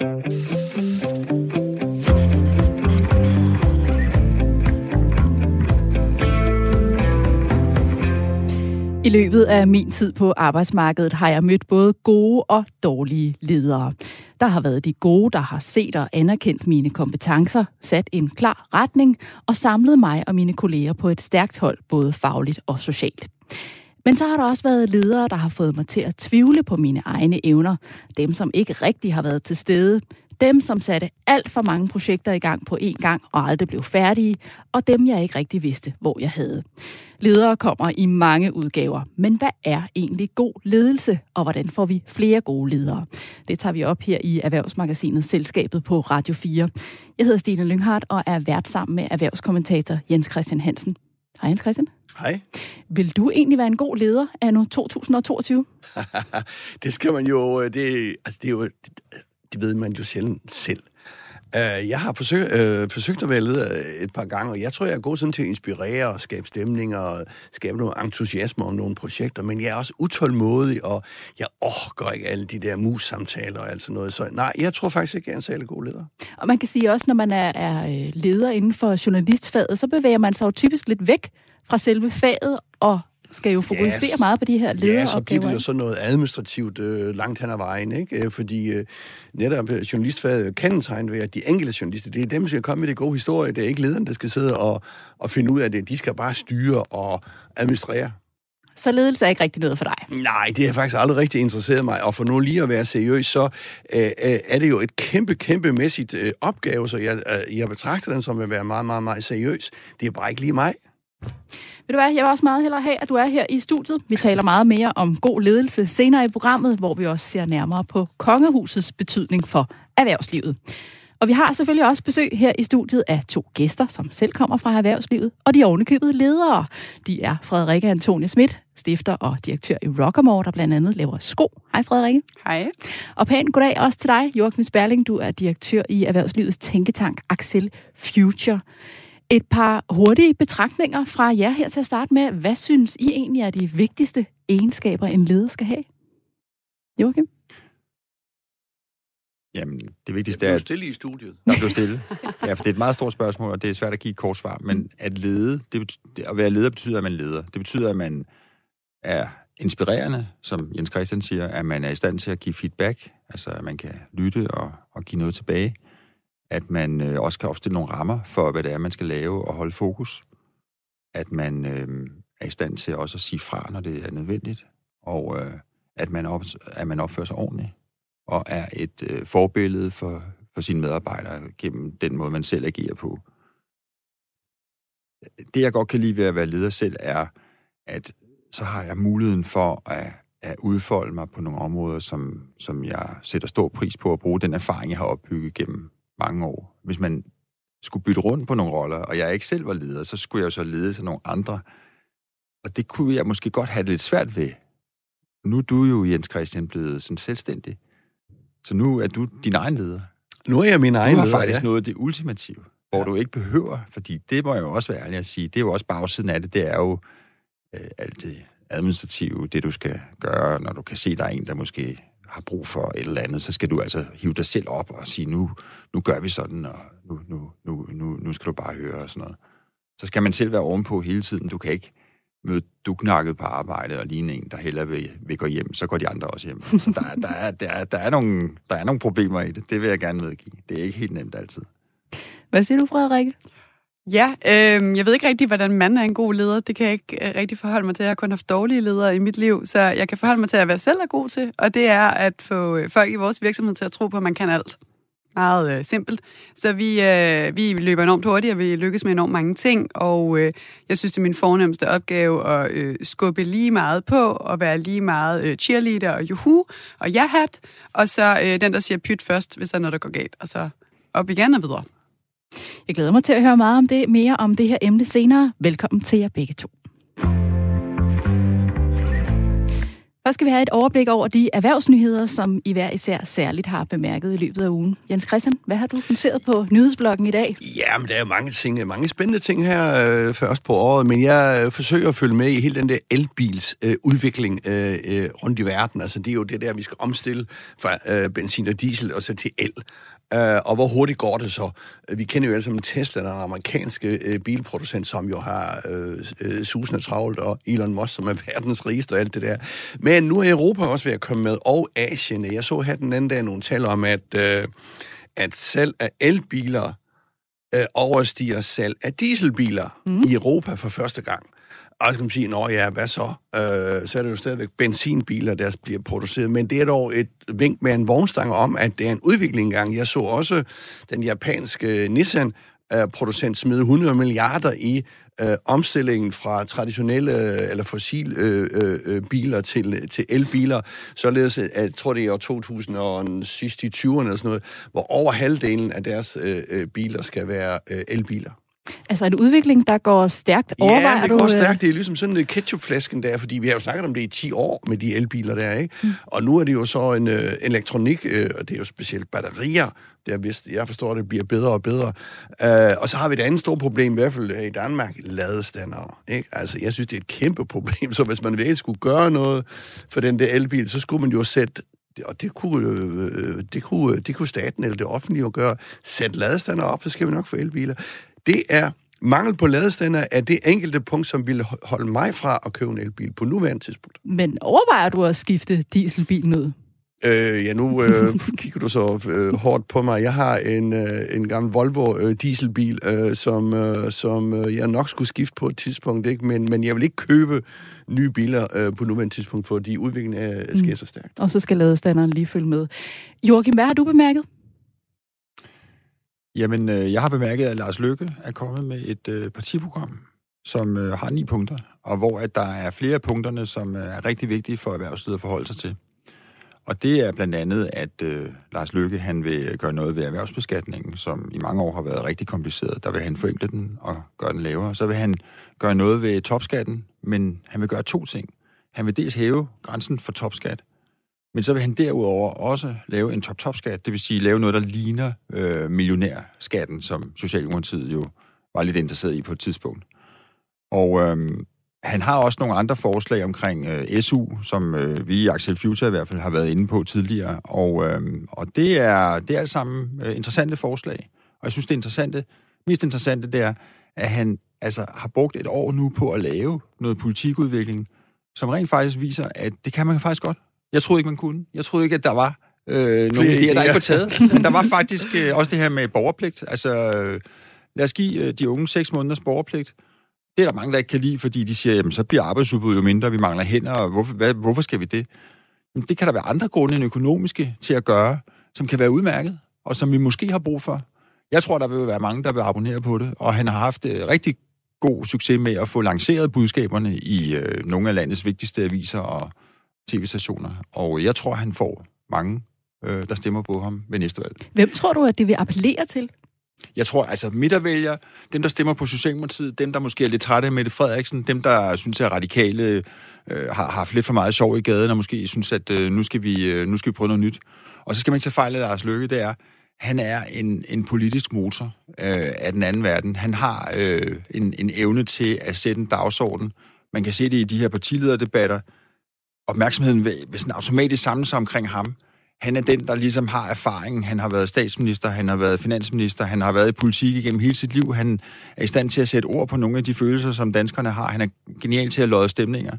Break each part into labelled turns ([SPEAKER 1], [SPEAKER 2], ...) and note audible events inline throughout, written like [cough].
[SPEAKER 1] I løbet af min tid på arbejdsmarkedet har jeg mødt både gode og dårlige ledere. Der har været de gode, der har set og anerkendt mine kompetencer, sat en klar retning og samlet mig og mine kolleger på et stærkt hold, både fagligt og socialt. Men så har der også været ledere, der har fået mig til at tvivle på mine egne evner. Dem, som ikke rigtig har været til stede. Dem, som satte alt for mange projekter i gang på én gang og aldrig blev færdige. Og dem, jeg ikke rigtig vidste, hvor jeg havde. Ledere kommer i mange udgaver. Men hvad er egentlig god ledelse, og hvordan får vi flere gode ledere? Det tager vi op her i Erhvervsmagasinet Selskabet på Radio 4. Jeg hedder Stine Lynghardt og er vært sammen med erhvervskommentator Jens Christian Hansen. Hej Jens Christian.
[SPEAKER 2] Hej.
[SPEAKER 1] Vil du egentlig være en god leder af nu 2022? [laughs]
[SPEAKER 2] det skal man jo, det, altså det er jo, det, det ved man jo sjældent selv. Uh, jeg har forsøgt, uh, øh, forsøgt at være leder et par gange, og jeg tror, jeg er god sådan til at inspirere og skabe stemninger og skabe noget entusiasme om nogle projekter, men jeg er også utålmodig, og jeg orker ikke alle de der mus-samtaler og alt sådan noget. Så nej, jeg tror faktisk ikke, jeg er en særlig god leder.
[SPEAKER 1] Og man kan sige også, når man er, er øh, leder inden for journalistfaget, så bevæger man sig jo typisk lidt væk fra selve faget og skal jo fokusere yes. meget på de her lederopgaver.
[SPEAKER 2] Ja, så bliver det jo sådan noget administrativt øh, langt hen ad vejen, ikke? Fordi øh, netop journalistfaget kendetegnet ved, at de enkelte journalister, det er dem, der skal komme med det gode historie. Det er ikke lederen, der skal sidde og, og finde ud af det. De skal bare styre og administrere.
[SPEAKER 1] Så ledelse er ikke rigtig noget for dig?
[SPEAKER 2] Nej, det har faktisk aldrig rigtig interesseret mig. Og for nu lige at være seriøs, så øh, er det jo et kæmpe, kæmpe mæssigt øh, opgave, så jeg, øh, jeg betragter den som at være meget, meget, meget seriøs. Det er bare ikke lige mig.
[SPEAKER 1] Ved du hvad, jeg vil også meget hellere have, at du er her i studiet. Vi taler meget mere om god ledelse senere i programmet, hvor vi også ser nærmere på kongehusets betydning for erhvervslivet. Og vi har selvfølgelig også besøg her i studiet af to gæster, som selv kommer fra erhvervslivet, og de ovenikøbede ledere. De er Frederikke Antonie Schmidt, stifter og direktør i Rockamore, der blandt andet laver sko. Hej Frederikke.
[SPEAKER 3] Hej.
[SPEAKER 1] Og pænt goddag også til dig, Joachim Sperling. Du er direktør i erhvervslivets tænketank Axel Future. Et par hurtige betragtninger fra jer her til at starte med. Hvad synes I egentlig er de vigtigste egenskaber, en leder skal have? Joachim?
[SPEAKER 4] Jamen, det vigtigste er...
[SPEAKER 2] Jeg stille i studiet.
[SPEAKER 4] Der blev stille. Ja, for det er et meget stort spørgsmål, og det er svært at give et kort svar. Men at lede, det betyder, at være leder betyder, at man leder. Det betyder, at man er inspirerende, som Jens Christian siger, at man er i stand til at give feedback, altså at man kan lytte og, og give noget tilbage at man øh, også kan opstille nogle rammer for, hvad det er, man skal lave og holde fokus. At man øh, er i stand til også at sige fra, når det er nødvendigt. Og øh, at, man op, at man opfører sig ordentligt. Og er et øh, forbillede for, for sine medarbejdere gennem den måde, man selv agerer på. Det, jeg godt kan lide ved at være leder selv, er, at så har jeg muligheden for at, at udfolde mig på nogle områder, som, som jeg sætter stor pris på at bruge den erfaring, jeg har opbygget gennem mange år. Hvis man skulle bytte rundt på nogle roller, og jeg ikke selv var leder, så skulle jeg jo så lede til nogle andre. Og det kunne jeg måske godt have det lidt svært ved. Nu er du jo, Jens Christian, blevet sådan selvstændig. Så nu er du din egen leder.
[SPEAKER 2] Nu er jeg min egen
[SPEAKER 4] leder,
[SPEAKER 2] Du
[SPEAKER 4] har faktisk ja. noget af det ultimative, hvor ja. du ikke behøver, fordi det må jeg jo også være ærlig at sige, det er jo også bagsiden af det, det er jo øh, alt det administrative, det du skal gøre, når du kan se, der er en, der måske har brug for et eller andet, så skal du altså hive dig selv op og sige, nu, nu gør vi sådan, og nu, nu, nu, nu, nu skal du bare høre og sådan noget. Så skal man selv være ovenpå hele tiden. Du kan ikke møde duknakket på arbejde og ligne en, der heller vil, vil gå hjem, så går de andre også hjem. Så der, der, er, der, er, der, er nogle, der er nogle problemer i det. Det vil jeg gerne medgive. Det er ikke helt nemt altid.
[SPEAKER 1] Hvad siger du, Frederikke?
[SPEAKER 3] Ja, øh, jeg ved ikke rigtig, hvordan man er en god leder. Det kan jeg ikke øh, rigtig forholde mig til. Jeg har kun haft dårlige ledere i mit liv, så jeg kan forholde mig til, at være selv er god til, og det er at få øh, folk i vores virksomhed til at tro på, at man kan alt. Meget øh, simpelt. Så vi, øh, vi løber enormt hurtigt, og vi lykkes med enormt mange ting, og øh, jeg synes, det er min fornemmeste opgave at øh, skubbe lige meget på, og være lige meget øh, cheerleader og juhu, og ja-hat, og så øh, den, der siger pyt først, hvis der er noget, der går galt, og så op igen og videre.
[SPEAKER 1] Jeg glæder mig til at høre meget om det, mere om det her emne senere. Velkommen til jer begge to. Så skal vi have et overblik over de erhvervsnyheder, som I hver især særligt har bemærket i løbet af ugen. Jens Christian, hvad har du noteret på nyhedsbloggen i dag?
[SPEAKER 2] Ja, men der er jo mange ting, mange spændende ting her øh, først på året, men jeg øh, forsøger at følge med i hele den der elbils øh, udvikling øh, øh, rundt i verden. Altså det er jo det der, vi skal omstille fra øh, benzin og diesel og så til el. Uh, og hvor hurtigt går det så? Vi kender jo alle sammen Tesla, den amerikanske uh, bilproducent, som jo har uh, uh, susende travlt, og Elon Musk, som er [laughs] verdens rigeste og alt det der. Men nu er Europa også ved at komme med, og Asien. Jeg så her den anden dag nogle tal om, at, uh, at salg af elbiler uh, overstiger salg af dieselbiler mm. i Europa for første gang. Og så kan man sige, nå ja, hvad så? Øh, så er det jo stadigvæk benzinbiler, der bliver produceret. Men det er dog et vink med en vognstang om, at det er en udvikling gang. Jeg så også den japanske Nissan øh, producent smide 100 milliarder i øh, omstillingen fra traditionelle øh, eller fossile øh, øh, øh, biler til, til elbiler, således at jeg tror det er i år 2000 og sidst i 20'erne eller sådan noget, hvor over halvdelen af deres øh, biler skal være øh, elbiler.
[SPEAKER 1] Altså en udvikling, der går stærkt.
[SPEAKER 2] Overvejer ja, det går
[SPEAKER 1] du,
[SPEAKER 2] stærkt. Det er ligesom sådan en ketchupflasken der, fordi vi har jo snakket om det i 10 år med de elbiler der, ikke? Mm. Og nu er det jo så en uh, elektronik, uh, og det er jo specielt batterier, der vist, jeg forstår, det bliver bedre og bedre. Uh, og så har vi et andet stort problem, i hvert fald i Danmark, ladestander. Ikke? Altså, jeg synes, det er et kæmpe problem, [laughs] så hvis man virkelig skulle gøre noget for den der elbil, så skulle man jo sætte og det kunne, øh, det, kunne, det kunne staten eller det offentlige jo gøre. Sæt ladestander op, så skal vi nok få elbiler det er mangel på ladestander er det enkelte punkt, som ville holde mig fra at købe en elbil på nuværende tidspunkt.
[SPEAKER 1] Men overvejer du at skifte dieselbilen ud?
[SPEAKER 2] Øh, ja, nu øh, [laughs] kigger du så øh, hårdt på mig. Jeg har en, øh, en gammel Volvo øh, dieselbil, øh, som, øh, som øh, jeg nok skulle skifte på et tidspunkt, ikke? Men, men jeg vil ikke købe nye biler øh, på nuværende tidspunkt, fordi udviklingen er, sker mm. så stærkt.
[SPEAKER 1] Og så skal ladestanderen lige følge med. Joachim, hvad har du bemærket?
[SPEAKER 4] Jamen, øh, jeg har bemærket, at Lars Løkke er kommet med et øh, partiprogram, som øh, har ni punkter, og hvor at der er flere af punkterne, som øh, er rigtig vigtige for erhvervslivet at forholde sig til. Og det er blandt andet, at øh, Lars Løkke han vil gøre noget ved erhvervsbeskatningen, som i mange år har været rigtig kompliceret. Der vil han forenkle den og gøre den lavere. Så vil han gøre noget ved topskatten, men han vil gøre to ting. Han vil dels hæve grænsen for topskat, men så vil han derudover også lave en top-top-skat, det vil sige lave noget, der ligner øh, millionærskatten, som Socialdemokratiet jo var lidt interesseret i på et tidspunkt. Og øh, han har også nogle andre forslag omkring øh, SU, som øh, vi i Axel Future i hvert fald har været inde på tidligere. Og, øh, og det er, det er alt sammen øh, interessante forslag. Og jeg synes, det interessante, mest interessante, det er, at han altså, har brugt et år nu på at lave noget politikudvikling, som rent faktisk viser, at det kan man faktisk godt. Jeg troede ikke, man kunne. Jeg troede ikke, at der var øh, nogle idéer, der ikke var taget. [laughs] Men der var faktisk øh, også det her med borgerpligt. Altså, øh, lad os give øh, de unge seks måneders borgerpligt. Det er der mange, der ikke kan lide, fordi de siger, jamen så bliver arbejdsudbuddet jo mindre, vi mangler hænder, og hvorfor, hvad, hvorfor skal vi det? Men det kan der være andre grunde end økonomiske til at gøre, som kan være udmærket, og som vi måske har brug for. Jeg tror, der vil være mange, der vil abonnere på det, og han har haft øh, rigtig god succes med at få lanceret budskaberne i øh, nogle af landets vigtigste aviser og tv-stationer. Og jeg tror, han får mange, øh, der stemmer på ham ved næste valg.
[SPEAKER 1] Hvem tror du, at det vil appellere til?
[SPEAKER 4] Jeg tror, altså midtervælgere, dem der stemmer på Socialdemokratiet, dem der måske er lidt trætte af Mette Frederiksen, dem der synes, at radikale øh, har haft lidt for meget sjov i gaden, og måske synes, at øh, nu, skal vi, øh, nu skal vi prøve noget nyt. Og så skal man ikke tage fejl af Lars Løkke, det er, han er en, en politisk motor øh, af den anden verden. Han har øh, en, en evne til at sætte en dagsorden. Man kan se det i de her partilederdebatter opmærksomheden vil, vil sådan automatisk samle sig omkring ham. Han er den, der ligesom har erfaringen. Han har været statsminister, han har været finansminister, han har været i politik igennem hele sit liv. Han er i stand til at sætte ord på nogle af de følelser, som danskerne har. Han er genial til at lodde stemninger.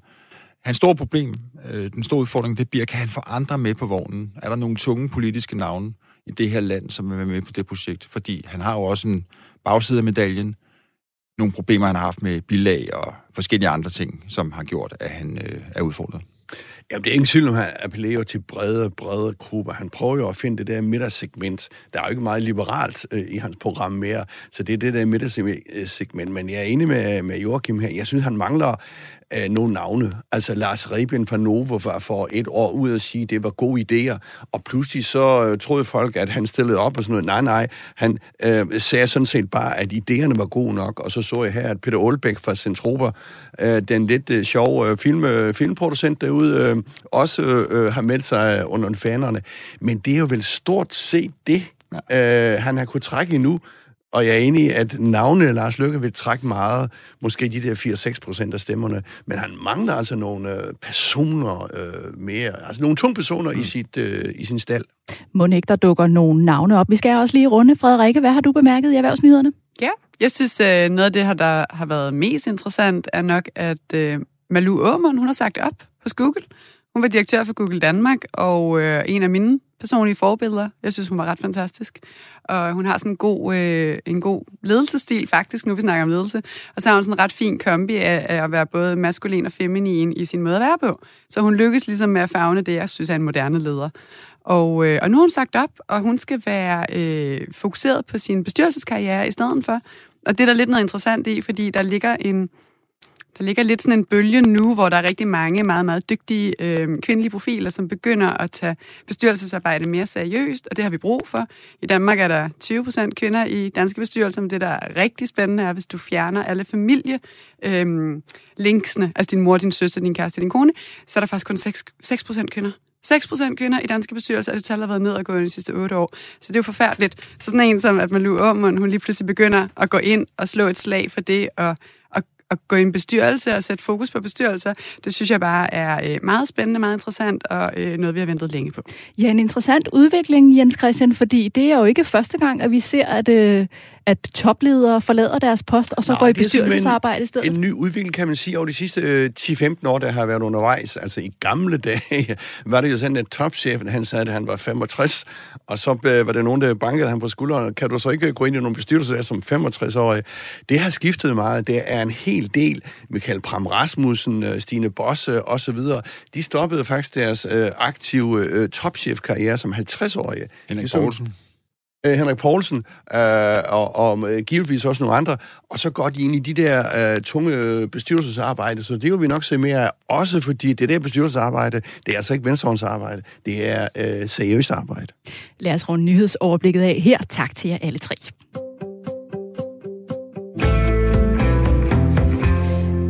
[SPEAKER 4] Hans store problem, øh, den store udfordring, det bliver, kan han få andre med på vognen? Er der nogle tunge politiske navne i det her land, som vil være med på det projekt? Fordi han har jo også en bagside af medaljen, nogle problemer, han har haft med bilag og forskellige andre ting, som har gjort, at han øh, er udfordret.
[SPEAKER 2] Jamen, det er ingen tvivl om, at han appellerer til brede, brede grupper. Han prøver jo at finde det der midtersegment. Der er jo ikke meget liberalt øh, i hans program mere, så det er det der midtersegment. Men jeg er enig med, med Joachim her. Jeg synes, han mangler øh, nogle navne. Altså Lars Rebien fra Novo var for et år ud at sige, at det var gode idéer, og pludselig så øh, troede folk, at han stillede op og sådan noget. Nej, nej, han øh, sagde sådan set bare, at idéerne var gode nok, og så så jeg her, at Peter Aalbæk fra Centropa, øh, den lidt øh, sjove øh, film, øh, filmproducent derude, øh, også øh, har meldt sig under fanerne. Men det er jo vel stort set det, øh, han har kunnet trække endnu. Og jeg er enig i, at navne Lars Løkke vil trække meget, måske de der 4-6 procent af stemmerne, men han mangler altså nogle øh, personer øh, mere, altså nogle tunge personer mm. i, sit, øh, i sin stald.
[SPEAKER 1] Må ikke, der dukker nogle navne op. Vi skal også lige runde. Frederikke, hvad har du bemærket i erhvervsnyhederne?
[SPEAKER 3] Ja, jeg synes, øh, noget af det her, der har været mest interessant, er nok, at øh, Malu Aumund, hun har sagt op hos Google. Hun var direktør for Google Danmark, og øh, en af mine personlige forbilleder. Jeg synes, hun var ret fantastisk. Og hun har sådan en god, øh, en god ledelsesstil, faktisk, nu vi snakker om ledelse. Og så har hun sådan en ret fin kombi af, af at være både maskulin og feminin i sin måde at være på. Så hun lykkes ligesom med at fagne det, jeg synes er en moderne leder. Og, øh, og nu har hun sagt op, og hun skal være øh, fokuseret på sin bestyrelseskarriere i stedet for. Og det er der lidt noget interessant i, fordi der ligger en der ligger lidt sådan en bølge nu, hvor der er rigtig mange meget, meget dygtige øh, kvindelige profiler, som begynder at tage bestyrelsesarbejde mere seriøst, og det har vi brug for. I Danmark er der 20 procent kvinder i danske bestyrelser, men det, der er rigtig spændende, er, hvis du fjerner alle familie øh, linksene, altså din mor, din søster, din kæreste, din kone, så er der faktisk kun 6 procent kvinder. 6% kvinder i danske bestyrelser, og det tal har været nedadgående de sidste 8 år. Så det er jo forfærdeligt. Så sådan en som, at Malu Aumund, hun lige pludselig begynder at gå ind og slå et slag for det, og at gå i en bestyrelse og sætte fokus på bestyrelser, det synes jeg bare er øh, meget spændende, meget interessant og øh, noget, vi har ventet længe på.
[SPEAKER 1] Ja, en interessant udvikling, Jens Christian, fordi det er jo ikke første gang, at vi ser, at, øh, at topledere forlader deres post, og så Nej, går i bestyrelsesarbejde i stedet?
[SPEAKER 2] En ny udvikling, kan man sige, over de sidste øh, 10-15 år, der har været undervejs. Altså i gamle dage [laughs] var det jo sådan, at topchefen, han sagde, at han var 65, og så øh, var der nogen, der bankede ham på skulderen. Kan du så ikke gå ind i nogle bestyrelser der som 65-årig? Det har skiftet meget. Det er en hel del. Michael Pram Rasmussen, øh, Stine Bosse osv. De stoppede faktisk deres øh, aktive øh, topchef-karriere som 50-årige.
[SPEAKER 4] Henrik ligesom, Poulsen
[SPEAKER 2] øh, Henrik Poulsen, øh, og, og øh, givetvis også nogle andre, og så går de ind i de der øh, tunge bestyrelsesarbejde, så det vil vi nok se mere af, også fordi det der bestyrelsesarbejde, det er altså ikke venstrehåndsarbejde, det er øh, seriøst arbejde.
[SPEAKER 1] Lad os runde nyhedsoverblikket af her. Tak til jer alle tre.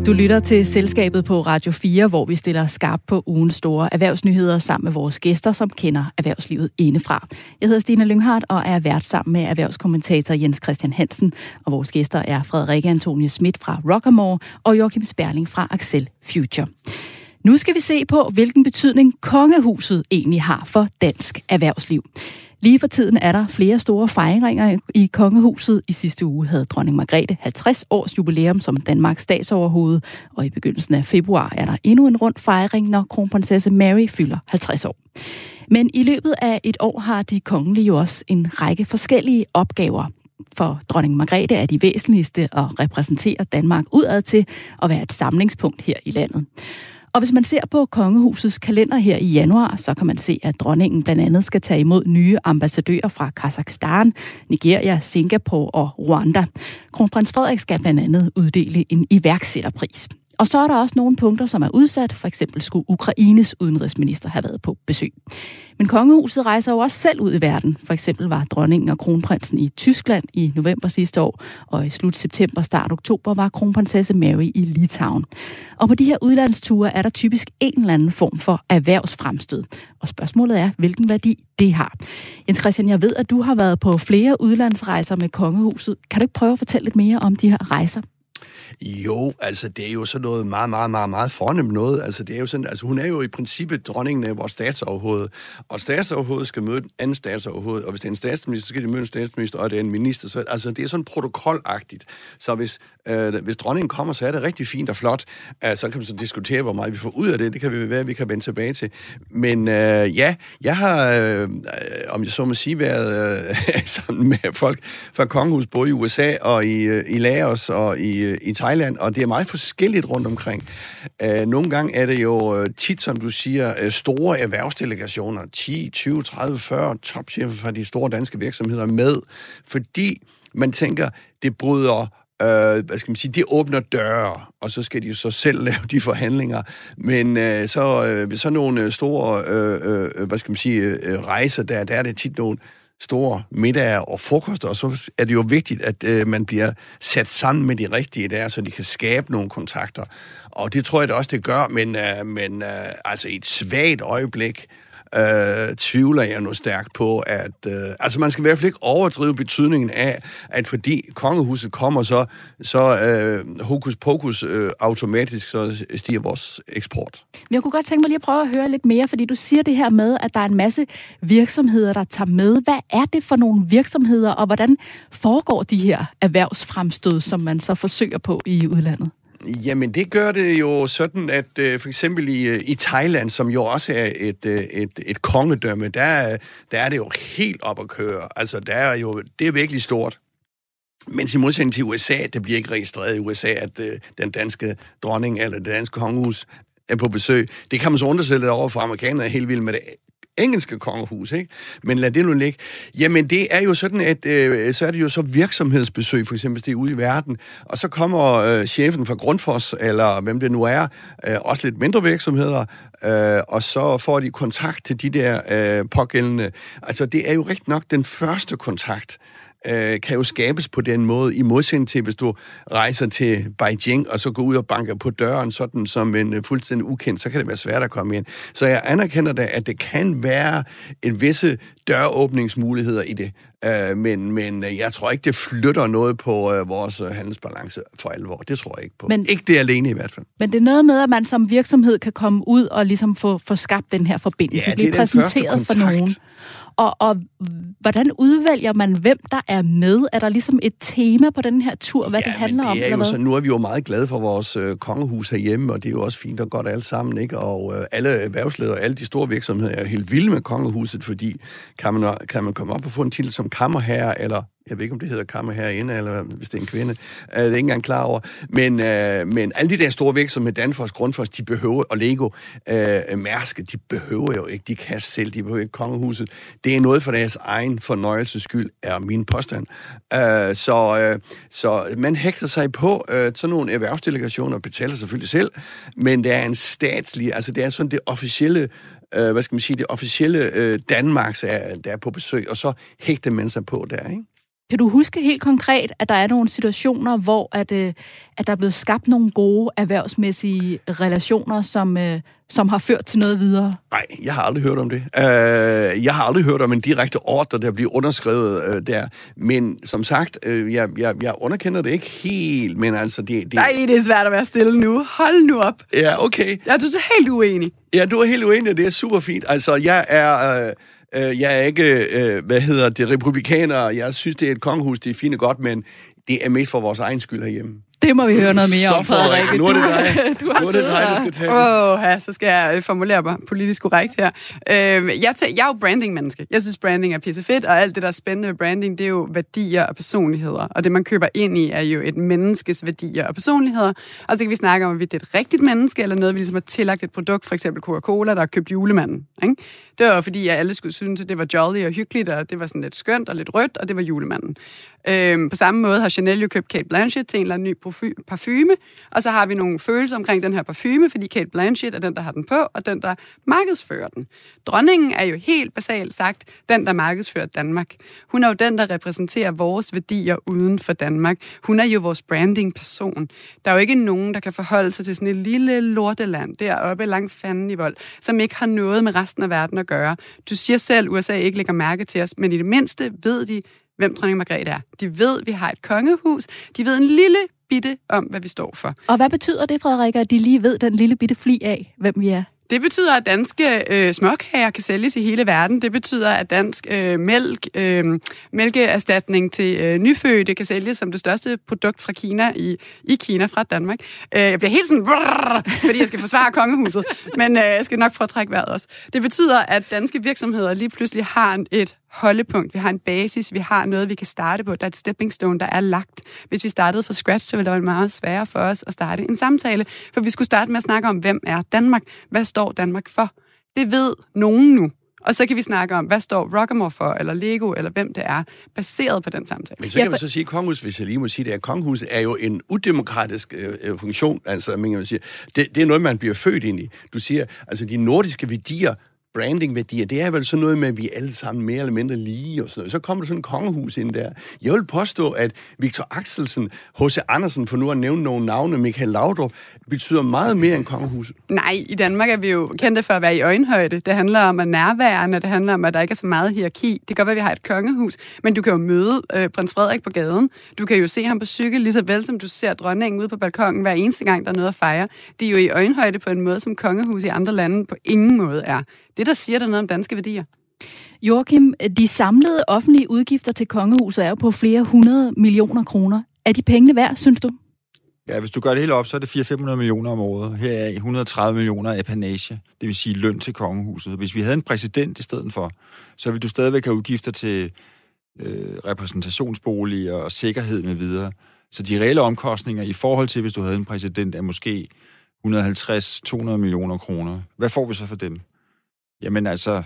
[SPEAKER 1] Du lytter til Selskabet på Radio 4, hvor vi stiller skarp på ugens store erhvervsnyheder sammen med vores gæster, som kender erhvervslivet indefra. Jeg hedder Stine Lynghardt og er vært sammen med erhvervskommentator Jens Christian Hansen. Og vores gæster er Frederikke Antonie Schmidt fra Rockamore og Joachim Sperling fra Axel Future. Nu skal vi se på, hvilken betydning kongehuset egentlig har for dansk erhvervsliv. Lige for tiden er der flere store fejringer i kongehuset. I sidste uge havde dronning Margrethe 50 års jubilæum som Danmarks statsoverhoved, og i begyndelsen af februar er der endnu en rund fejring, når kronprinsesse Mary fylder 50 år. Men i løbet af et år har de kongelige jo også en række forskellige opgaver. For dronning Margrethe er de væsentligste at repræsentere Danmark udad til og være et samlingspunkt her i landet. Og hvis man ser på kongehusets kalender her i januar, så kan man se, at dronningen blandt andet skal tage imod nye ambassadører fra Kazakhstan, Nigeria, Singapore og Rwanda. Kronprins Frederik skal blandt andet uddele en iværksætterpris. Og så er der også nogle punkter, som er udsat. For eksempel skulle Ukraines udenrigsminister have været på besøg. Men kongehuset rejser jo også selv ud i verden. For eksempel var dronningen og kronprinsen i Tyskland i november sidste år, og i slut september, start oktober var kronprinsesse Mary i Litauen. Og på de her udlandsture er der typisk en eller anden form for erhvervsfremstød. Og spørgsmålet er, hvilken værdi det har. Jens Christian, jeg ved, at du har været på flere udlandsrejser med kongehuset. Kan du ikke prøve at fortælle lidt mere om de her rejser?
[SPEAKER 2] Jo, altså det er jo sådan noget meget, meget, meget, meget fornemt noget. Altså det er jo sådan, altså hun er jo i princippet dronningen af vores statsoverhoved, og statsoverhovedet skal møde en anden statsoverhoved, og hvis det er en statsminister, så skal de møde en statsminister, og det er en minister. Så, altså det er sådan protokolagtigt. Så hvis, øh, hvis dronningen kommer, så er det rigtig fint og flot. Øh, så kan man så diskutere, hvor meget vi får ud af det. Det kan vi være, vi kan vende tilbage til. Men øh, ja, jeg har, øh, om jeg så må sige, været øh, [laughs] sammen med folk fra kongehus, både i USA og i, øh, i Laos og i, øh, i Thailand, og det er meget forskelligt rundt omkring. Øh, nogle gange er det jo øh, tit, som du siger, øh, store erhvervsdelegationer, 10, 20, 30, 40 topchefer fra de store danske virksomheder med, fordi man tænker, det bryder øh, hvad skal man sige, det åbner døre, og så skal de jo så selv [laughs] lave de forhandlinger. Men øh, så, øh, så nogle øh, store, øh, øh, hvad skal man sige, øh, øh, rejser, der, der er det tit nogle store middag og frokost, og så er det jo vigtigt, at øh, man bliver sat sammen med de rigtige der, så de kan skabe nogle kontakter. Og det tror jeg da også, det gør, men, øh, men øh, altså i et svagt øjeblik, øh, øh, tvivler jeg nu stærkt på, at... Øh, altså, man skal i hvert fald ikke overdrive betydningen af, at fordi kongehuset kommer, så, så øh, hokus pokus øh, automatisk, så stiger vores eksport.
[SPEAKER 1] Jeg kunne godt tænke mig lige at prøve at høre lidt mere, fordi du siger det her med, at der er en masse virksomheder, der tager med. Hvad er det for nogle virksomheder, og hvordan foregår de her erhvervsfremstød, som man så forsøger på i udlandet?
[SPEAKER 2] Jamen, det gør det jo sådan, at øh, for eksempel i, øh, i Thailand, som jo også er et, øh, et, et kongedømme, der, der er det jo helt op at køre. Altså, der er jo, det er virkelig stort. Mens i modsætning til USA, det bliver ikke registreret i USA, at øh, den danske dronning eller det danske kongehus er på besøg. Det kan man så undre lidt over, for amerikanerne er helt vildt med det engelske kongehus, ikke? Men lad det nu ligge. Jamen, det er jo sådan, at øh, så er det jo så virksomhedsbesøg, for eksempel, hvis det er ude i verden, og så kommer øh, chefen fra Grundfos, eller hvem det nu er, øh, også lidt mindre virksomheder, øh, og så får de kontakt til de der øh, pågældende. Altså, det er jo rigtig nok den første kontakt, øh, kan jo skabes på den måde, i modsætning til, hvis du rejser til Beijing, og så går ud og banker på døren, sådan som en uh, fuldstændig ukendt, så kan det være svært at komme ind. Så jeg anerkender da, at det kan være en visse døråbningsmuligheder i det, uh, men, men uh, jeg tror ikke, det flytter noget på uh, vores uh, handelsbalance for alvor. Det tror jeg ikke på. Men, ikke det alene i hvert fald.
[SPEAKER 1] Men det er noget med, at man som virksomhed kan komme ud og ligesom få, få skabt den her forbindelse,
[SPEAKER 2] ja,
[SPEAKER 1] blive præsenteret for nogen. Og, og hvordan udvælger man, hvem der er med? Er der ligesom et tema på den her tur, hvad ja, det handler
[SPEAKER 2] det
[SPEAKER 1] om?
[SPEAKER 2] Er jo så, nu er vi jo meget glade for vores øh, kongehus herhjemme, og det er jo også fint og godt alle sammen. Ikke? Og øh, alle erhvervsledere og alle de store virksomheder er helt vilde med kongehuset, fordi kan man, kan man komme op og få en titel som kammerherre, eller jeg ved ikke, om det hedder kammer herinde, eller hvis det er en kvinde. Øh, det er ikke engang klar over. Men, øh, men alle de der store virksomheder, Danfoss, Grundfos, de behøver, og Lego, øh, Mærske, de behøver jo ikke, de kan selv, de behøver ikke kongehuset. Det er noget for deres egen fornøjelses skyld, er min påstand. Øh, så, øh, så man hægter sig på øh, sådan nogle erhvervsdelegationer, betaler selvfølgelig selv, men det er en statslig, altså det er sådan det officielle øh, hvad skal man sige, det officielle øh, Danmarks er, der er på besøg, og så hægter man sig på der, ikke?
[SPEAKER 1] Kan du huske helt konkret, at der er nogle situationer, hvor at, øh, at der er blevet skabt nogle gode erhvervsmæssige relationer, som, øh, som har ført til noget videre?
[SPEAKER 2] Nej, jeg har aldrig hørt om det. Uh, jeg har aldrig hørt om en direkte ordre, der bliver underskrevet uh, der. Men som sagt, jeg, jeg, jeg underkender det ikke helt, men altså... Det, det...
[SPEAKER 3] Nej, det er svært at være stille nu. Hold nu op.
[SPEAKER 2] Ja, okay.
[SPEAKER 3] Ja, du er helt uenig.
[SPEAKER 2] Ja, du er helt uenig, det er super fint. Altså, jeg er... Uh, Øh, jeg er ikke, øh, hvad hedder det, republikaner. Jeg synes, det er et kongehus, det er fint og godt, men det er mest for vores egen skyld herhjemme.
[SPEAKER 1] Det må vi høre noget mere om, Frederik.
[SPEAKER 2] Nu er det dig. [laughs] Du har nu er det dig, du skal tage
[SPEAKER 3] Åh, ja, så skal jeg øh, formulere mig politisk korrekt her. Øh, jeg, tager, jeg er jo branding-menneske. Jeg synes, branding er pisse fedt, og alt det, der er spændende ved branding, det er jo værdier og personligheder. Og det, man køber ind i, er jo et menneskes værdier og personligheder. Og så kan vi snakke om, hvorvidt det er et rigtigt menneske, eller noget, vi ligesom har tillagt et produkt, for eksempel Coca-Cola, der har købt julemanden. Ikke? Det var fordi, at alle skulle synes, at det var jolly og hyggeligt, og det var sådan lidt skønt og lidt rødt, og det var julemanden. Øhm, på samme måde har Chanel jo købt Kate Blanchett til en eller anden ny parfume, og så har vi nogle følelser omkring den her parfume, fordi Kate Blanchett er den, der har den på, og den, der markedsfører den. Dronningen er jo helt basalt sagt den, der markedsfører Danmark. Hun er jo den, der repræsenterer vores værdier uden for Danmark. Hun er jo vores branding-person. Der er jo ikke nogen, der kan forholde sig til sådan et lille lorteland deroppe langt fanden i vold, som ikke har noget med resten af verden at gøre. Du siger selv, USA ikke lægger mærke til os, men i det mindste ved de, hvem dronning Margrethe er. De ved, at vi har et kongehus. De ved en lille bitte om, hvad vi står for.
[SPEAKER 1] Og hvad betyder det, Frederik, at de lige ved den lille bitte fli af, hvem vi er?
[SPEAKER 3] Det betyder, at danske øh, småkager kan sælges i hele verden. Det betyder, at dansk øh, mælk, øh, mælkeerstatning til øh, nyfødte kan sælges som det største produkt fra Kina i, i Kina fra Danmark. Øh, jeg bliver helt sådan, brrr, fordi jeg skal forsvare kongehuset, men øh, jeg skal nok prøve at trække vejret også. Det betyder, at danske virksomheder lige pludselig har et holdepunkt, vi har en basis, vi har noget, vi kan starte på. Der er et stepping stone, der er lagt. Hvis vi startede fra scratch, så ville det være meget sværere for os at starte en samtale, for vi skulle starte med at snakke om, hvem er Danmark? Hvad står Danmark for? Det ved nogen nu. Og så kan vi snakke om, hvad står Rockamore for, eller Lego, eller hvem det er, baseret på den samtale.
[SPEAKER 2] Men så kan ja, man så sige, at kongehuset, hvis jeg lige må sige det, at kongehuset er jo en udemokratisk øh, øh funktion. Altså, man kan sige, det, det er noget, man bliver født ind i. Du siger, altså de nordiske værdier brandingværdier, det er vel sådan noget med, at vi er alle sammen mere eller mindre lige og sådan noget. Så kommer der sådan en kongehus ind der. Jeg vil påstå, at Victor Axelsen, H.C. Andersen, for nu at nævne nogle navne, Michael Laudrup, betyder meget mere end kongehuset.
[SPEAKER 3] Nej, i Danmark er vi jo kendte for at være i øjenhøjde. Det handler om at nærværende, det handler om, at der ikke er så meget hierarki. Det kan godt være, at vi har et kongehus, men du kan jo møde øh, prins Frederik på gaden. Du kan jo se ham på cykel, lige så vel som du ser dronningen ude på balkongen hver eneste gang, der er noget at fejre. Det er jo i øjenhøjde på en måde, som kongehus i andre lande på ingen måde er. Det, der siger der noget om danske værdier.
[SPEAKER 1] Joachim, de samlede offentlige udgifter til kongehuset er jo på flere hundrede millioner kroner. Er de pengene værd, synes du?
[SPEAKER 4] Ja, hvis du gør det hele op, så er det 400-500 millioner om året. Her er 130 millioner apanage, det vil sige løn til kongehuset. Hvis vi havde en præsident i stedet for, så ville du stadigvæk have udgifter til øh, repræsentationsboliger og sikkerhed med videre. Så de reelle omkostninger i forhold til, hvis du havde en præsident, er måske 150-200 millioner kroner. Hvad får vi så for dem? Jamen altså,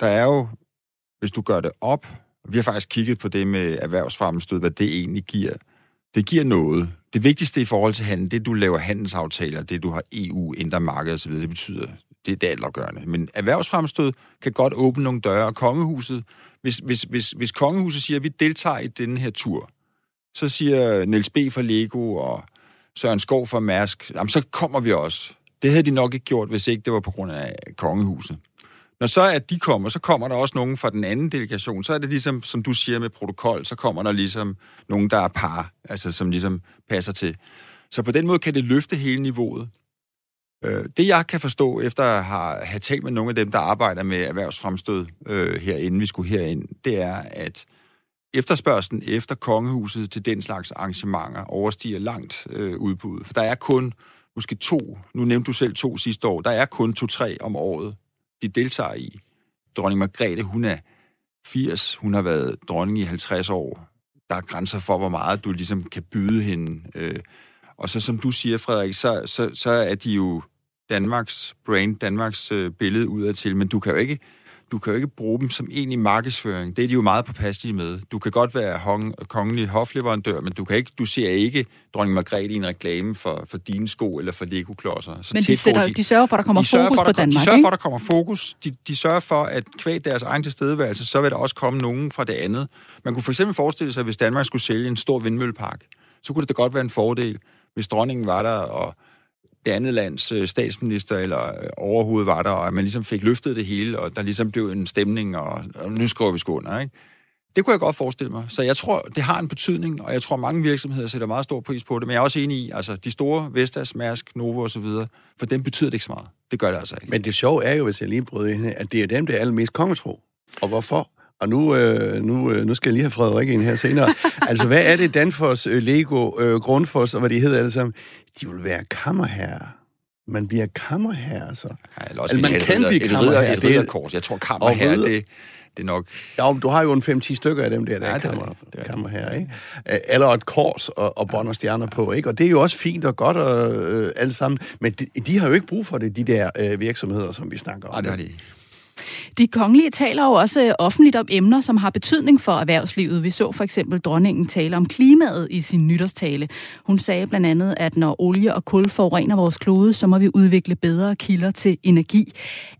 [SPEAKER 4] der er jo, hvis du gør det op, vi har faktisk kigget på det med erhvervsfremstød, hvad det egentlig giver. Det giver noget. Det vigtigste i forhold til handel, det du laver handelsaftaler, det du har EU, indre marked osv., det betyder, det er det altafgørende. Men erhvervsfremstød kan godt åbne nogle døre, og kongehuset, hvis, hvis, hvis, hvis kongehuset siger, at vi deltager i denne her tur, så siger Niels B. fra Lego og Søren Skov fra Mærsk, jamen så kommer vi også. Det havde de nok ikke gjort, hvis ikke det var på grund af kongehuset. Når så at de kommer, så kommer der også nogen fra den anden delegation. Så er det ligesom, som du siger med protokol, så kommer der ligesom nogen, der er par, altså som ligesom passer til. Så på den måde kan det løfte hele niveauet. Øh, det jeg kan forstå, efter at have talt med nogle af dem, der arbejder med erhvervsfremstød øh, herinde, vi skulle herind, det er, at efterspørgselen efter kongehuset til den slags arrangementer overstiger langt øh, udbuddet. For der er kun måske to, nu nævnte du selv to sidste år, der er kun to-tre om året, de deltager i. Dronning Margrethe, hun er 80, hun har været dronning i 50 år. Der er grænser for, hvor meget du ligesom kan byde hende. Øh, og så som du siger, Frederik, så, så, så er de jo Danmarks brand, Danmarks øh, billede udad til, men du kan jo ikke du kan jo ikke bruge dem som egentlig markedsføring. Det er de jo meget påpasselige med. Du kan godt være hong, kongelig hofleverandør, men du, kan ikke, du ser ikke dronning Margrethe i en reklame for, for dine sko eller for Lego-klodser.
[SPEAKER 1] Så men de, sætter, de, de sørger for, at der kommer
[SPEAKER 4] de
[SPEAKER 1] fokus
[SPEAKER 4] for,
[SPEAKER 1] på Danmark,
[SPEAKER 4] De sørger
[SPEAKER 1] ikke?
[SPEAKER 4] for, at der kommer fokus. De, de sørger for, at kvæg deres egen tilstedeværelse, så vil der også komme nogen fra det andet. Man kunne for eksempel forestille sig, at hvis Danmark skulle sælge en stor vindmøllepark, så kunne det da godt være en fordel, hvis dronningen var der og det andet lands øh, statsminister eller øh, overhovedet var der, og at man ligesom fik løftet det hele, og der ligesom blev en stemning, og, og nu skriver vi sgu under, ikke? Det kunne jeg godt forestille mig. Så jeg tror, det har en betydning, og jeg tror, mange virksomheder sætter meget stor pris på det. Men jeg er også enig i, altså de store, Vestas, Mærsk, Novo osv., for dem betyder det ikke så meget. Det gør det altså ikke.
[SPEAKER 2] Men det sjove er jo, hvis jeg lige bryder ind, at det er dem, der er allermest kongetro. Og hvorfor? Og nu, øh, nu, øh, nu skal jeg lige have Frederik ind her senere. [laughs] altså, hvad er det Danfoss, øh, Lego, øh, Grundfos og hvad de hedder alle sammen? De vil være kammerherrer. Man bliver kammerherre, altså.
[SPEAKER 4] Ja, eller også altså, man kan blive kammerherre. Et ridderkors. Jeg tror, kammerherre, det, det er nok...
[SPEAKER 2] Ja, du har jo en 5-10 stykker af dem der, der ja, er kammer, det er kammerherre, ikke? Eller et kors og, og bånd og stjerner på, ikke? Og det er jo også fint og godt og, øh, alle sammen. Men de, de har jo ikke brug for det, de der øh, virksomheder, som vi snakker om.
[SPEAKER 4] Nej, det har de
[SPEAKER 1] de kongelige taler jo også øh, offentligt om emner, som har betydning for erhvervslivet. Vi så for eksempel dronningen tale om klimaet i sin nytårstale. Hun sagde blandt andet, at når olie og kul forurener vores klode, så må vi udvikle bedre kilder til energi.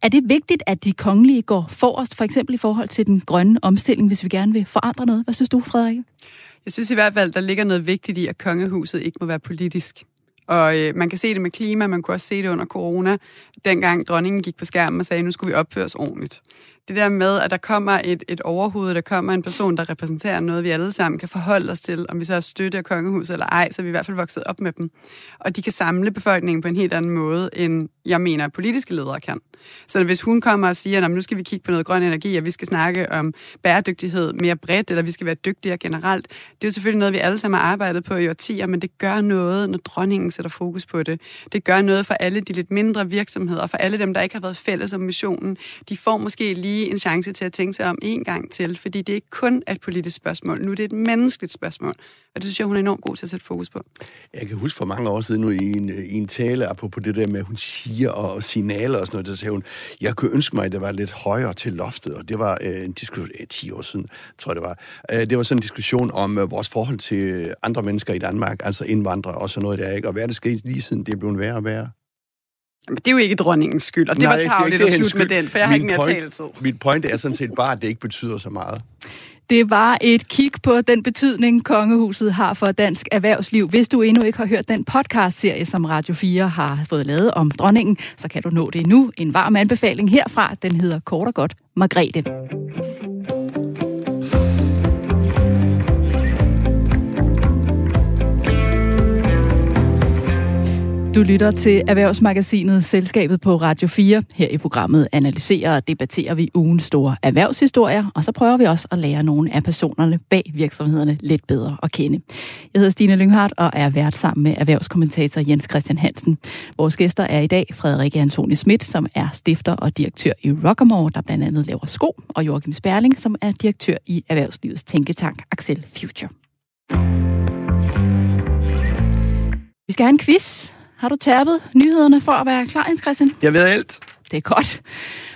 [SPEAKER 1] Er det vigtigt, at de kongelige går forrest, for eksempel i forhold til den grønne omstilling, hvis vi gerne vil forandre noget? Hvad synes du, Frederik?
[SPEAKER 3] Jeg synes i hvert fald, der ligger noget vigtigt i, at kongehuset ikke må være politisk. Og øh, man kan se det med klima, man kunne også se det under corona, dengang dronningen gik på skærmen og sagde, nu skulle vi opføre os ordentligt. Det der med, at der kommer et, et overhoved, der kommer en person, der repræsenterer noget, vi alle sammen kan forholde os til, om vi så har støtte af kongehuset eller ej, så er vi i hvert fald vokset op med dem. Og de kan samle befolkningen på en helt anden måde, end jeg mener, at politiske ledere kan. Så hvis hun kommer og siger, at nu skal vi kigge på noget grøn energi, og vi skal snakke om bæredygtighed mere bredt, eller vi skal være dygtigere generelt, det er jo selvfølgelig noget, vi alle sammen har arbejdet på i årtier, men det gør noget, når dronningen sætter fokus på det. Det gør noget for alle de lidt mindre virksomheder, for alle dem, der ikke har været fælles om missionen. De får måske lige en chance til at tænke sig om en gang til, fordi det er ikke kun et politisk spørgsmål, nu er det et menneskeligt spørgsmål. Og det synes jeg, hun er enormt god til at sætte fokus på.
[SPEAKER 2] Jeg kan huske for mange år siden nu i en, i en tale, på det der med, at hun siger og signaler og sådan noget, der sagde hun, jeg kunne ønske mig, at det var lidt højere til loftet, og det var øh, en diskussion, øh, 10 år siden, tror jeg det var. Øh, det var sådan en diskussion om øh, vores forhold til andre mennesker i Danmark, altså indvandrere og sådan noget der, ikke? Og hvad er det sket lige siden, det er blevet værre og værre?
[SPEAKER 3] Jamen, det er jo ikke dronningens skyld, og det
[SPEAKER 2] Nej,
[SPEAKER 3] var tageligt
[SPEAKER 2] ikke,
[SPEAKER 3] at slutte med den, for jeg har
[SPEAKER 2] Min
[SPEAKER 3] ikke mere
[SPEAKER 2] point-
[SPEAKER 3] taletid.
[SPEAKER 2] Mit point er sådan set bare, at det ikke betyder så meget.
[SPEAKER 1] Det var et kig på den betydning, kongehuset har for dansk erhvervsliv. Hvis du endnu ikke har hørt den podcast-serie, som Radio 4 har fået lavet om dronningen, så kan du nå det nu. En varm anbefaling herfra, den hedder kort og godt Margrethe. Du lytter til Erhvervsmagasinet Selskabet på Radio 4. Her i programmet analyserer og debatterer vi ugens store erhvervshistorier, og så prøver vi også at lære nogle af personerne bag virksomhederne lidt bedre at kende. Jeg hedder Stine Lynghardt og er vært sammen med erhvervskommentator Jens Christian Hansen. Vores gæster er i dag Frederikke Antoni Schmidt, som er stifter og direktør i Rockamore, der blandt andet laver sko, og Joachim Sperling, som er direktør i Erhvervslivets tænketank Axel Future. Vi skal have en quiz. Har du tærpet nyhederne for at være klar, Jens Christian?
[SPEAKER 2] Jeg ved alt.
[SPEAKER 1] Det er godt.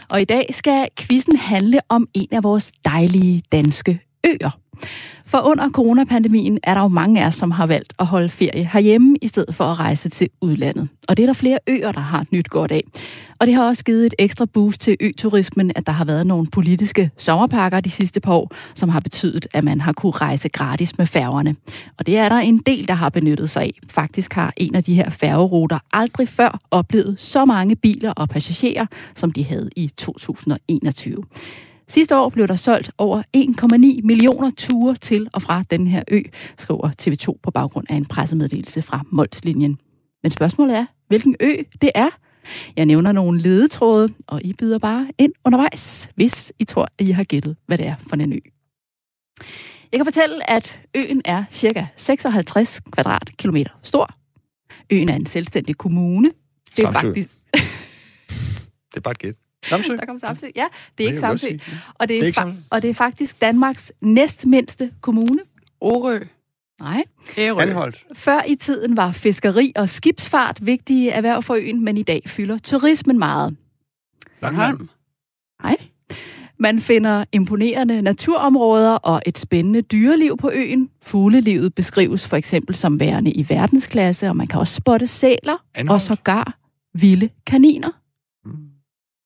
[SPEAKER 1] Og i dag skal quizzen handle om en af vores dejlige danske øer. For under coronapandemien er der jo mange af os, som har valgt at holde ferie herhjemme, i stedet for at rejse til udlandet. Og det er der flere øer, der har nyt godt af. Og det har også givet et ekstra boost til øturismen, at der har været nogle politiske sommerpakker de sidste par år, som har betydet, at man har kunne rejse gratis med færgerne. Og det er der en del, der har benyttet sig af. Faktisk har en af de her færgeruter aldrig før oplevet så mange biler og passagerer, som de havde i 2021. Sidste år blev der solgt over 1,9 millioner ture til og fra den her ø, skriver TV2 på baggrund af en pressemeddelelse fra Molslinjen. Men spørgsmålet er, hvilken ø det er. Jeg nævner nogle ledetråde, og I byder bare ind undervejs, hvis I tror, at I har gættet, hvad det er for en ø. Jeg kan fortælle, at øen er cirka 56 kvadratkilometer stor. Øen er en selvstændig kommune. Det er
[SPEAKER 4] Samsø.
[SPEAKER 1] faktisk...
[SPEAKER 4] Det er bare et gæt.
[SPEAKER 2] Samsø? [laughs]
[SPEAKER 1] Der kom Samsø. Ja, det er ikke Samsø.
[SPEAKER 2] sige.
[SPEAKER 1] Og det er,
[SPEAKER 4] Det er ikke
[SPEAKER 1] fa-
[SPEAKER 4] Samsø.
[SPEAKER 1] og det er faktisk Danmarks næstmindste kommune.
[SPEAKER 3] Orø.
[SPEAKER 1] Nej.
[SPEAKER 3] Ærø.
[SPEAKER 2] Anholdt.
[SPEAKER 1] Før i tiden var fiskeri og skibsfart vigtige erhverv for øen, men i dag fylder turismen meget.
[SPEAKER 2] Langholm.
[SPEAKER 1] Nej. Man finder imponerende naturområder og et spændende dyreliv på øen. Fuglelivet beskrives for eksempel som værende i verdensklasse, og man kan også spotte sæler
[SPEAKER 4] Anholt?
[SPEAKER 1] og sågar vilde kaniner.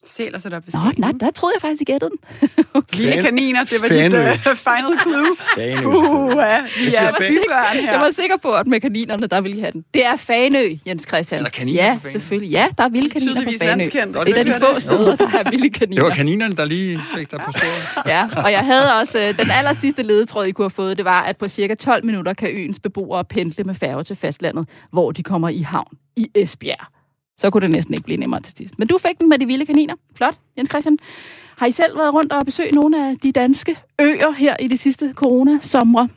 [SPEAKER 3] Sæler sig der på
[SPEAKER 1] Nå, nej, der troede jeg faktisk, I gættede den. [laughs]
[SPEAKER 3] Lille
[SPEAKER 2] Fan-
[SPEAKER 3] kaniner, det var
[SPEAKER 2] Fanø.
[SPEAKER 3] dit uh, final clue. [laughs]
[SPEAKER 4] Fanø,
[SPEAKER 3] Uh, ja, vi er bybørn her.
[SPEAKER 1] Jeg var sikker på, at med kaninerne, der ville I have den. Det er Fanø, Jens Christian.
[SPEAKER 4] Er der kaniner
[SPEAKER 1] ja,
[SPEAKER 4] på Fanø?
[SPEAKER 1] selvfølgelig. Ja, der er vilde kaniner på Fanø.
[SPEAKER 3] landskendt.
[SPEAKER 1] Det er de få steder, der er vilde kaniner.
[SPEAKER 4] Det var kaninerne, der lige fik dig på sporet. [laughs]
[SPEAKER 1] Ja, og jeg havde også øh, den aller sidste ledetråd, I kunne have fået, det var, at på cirka 12 minutter kan øens beboere pendle med færge til fastlandet, hvor de kommer i havn i Esbjerg. Så kunne det næsten ikke blive nemmere til sidst. Men du fik den med de vilde kaniner. Flot, Jens Christian. Har I selv været rundt og besøgt nogle af de danske øer her i de sidste corona-somre?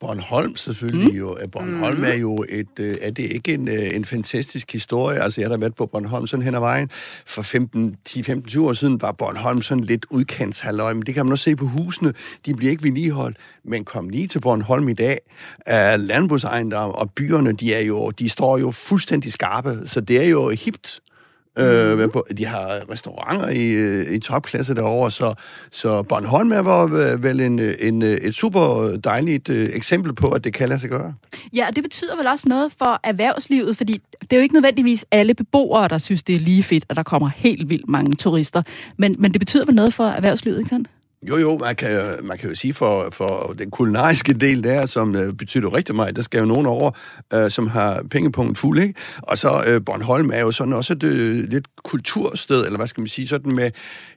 [SPEAKER 2] Bornholm selvfølgelig mm. jo. Bornholm mm. er jo et, øh, er det ikke en, øh, en fantastisk historie? Altså, jeg har da været på Bornholm sådan hen ad vejen. For 15, 10-15 år siden var Bornholm sådan lidt udkantshalløj, men det kan man også se på husene. De bliver ikke vedligeholdt. Men kom lige til Bornholm i dag. Uh, landbrugsejendom og byerne, de, er jo, de står jo fuldstændig skarpe, så det er jo hipt. Øh, være på- de har restauranter i, øh, i topklasse derovre, så, så Bornholm er var øh, vel en, øh, en, et super dejligt eksempel på, at det kan lade sig gøre.
[SPEAKER 1] Ja, og det betyder vel også noget for erhvervslivet, fordi det er jo ikke nødvendigvis alle beboere, der synes, det er lige fedt, at der kommer helt vildt mange turister. Men, men det betyder vel noget for erhvervslivet, ikke sandt?
[SPEAKER 2] Jo, jo, man kan, man kan jo sige for, for den kulinariske del der, som øh, betyder rigtig meget, der skal jo nogen over, øh, som har pengepunkt fuld, ikke? Og så øh, Bornholm er jo sådan også et øh, lidt kultursted, eller hvad skal man sige, sådan med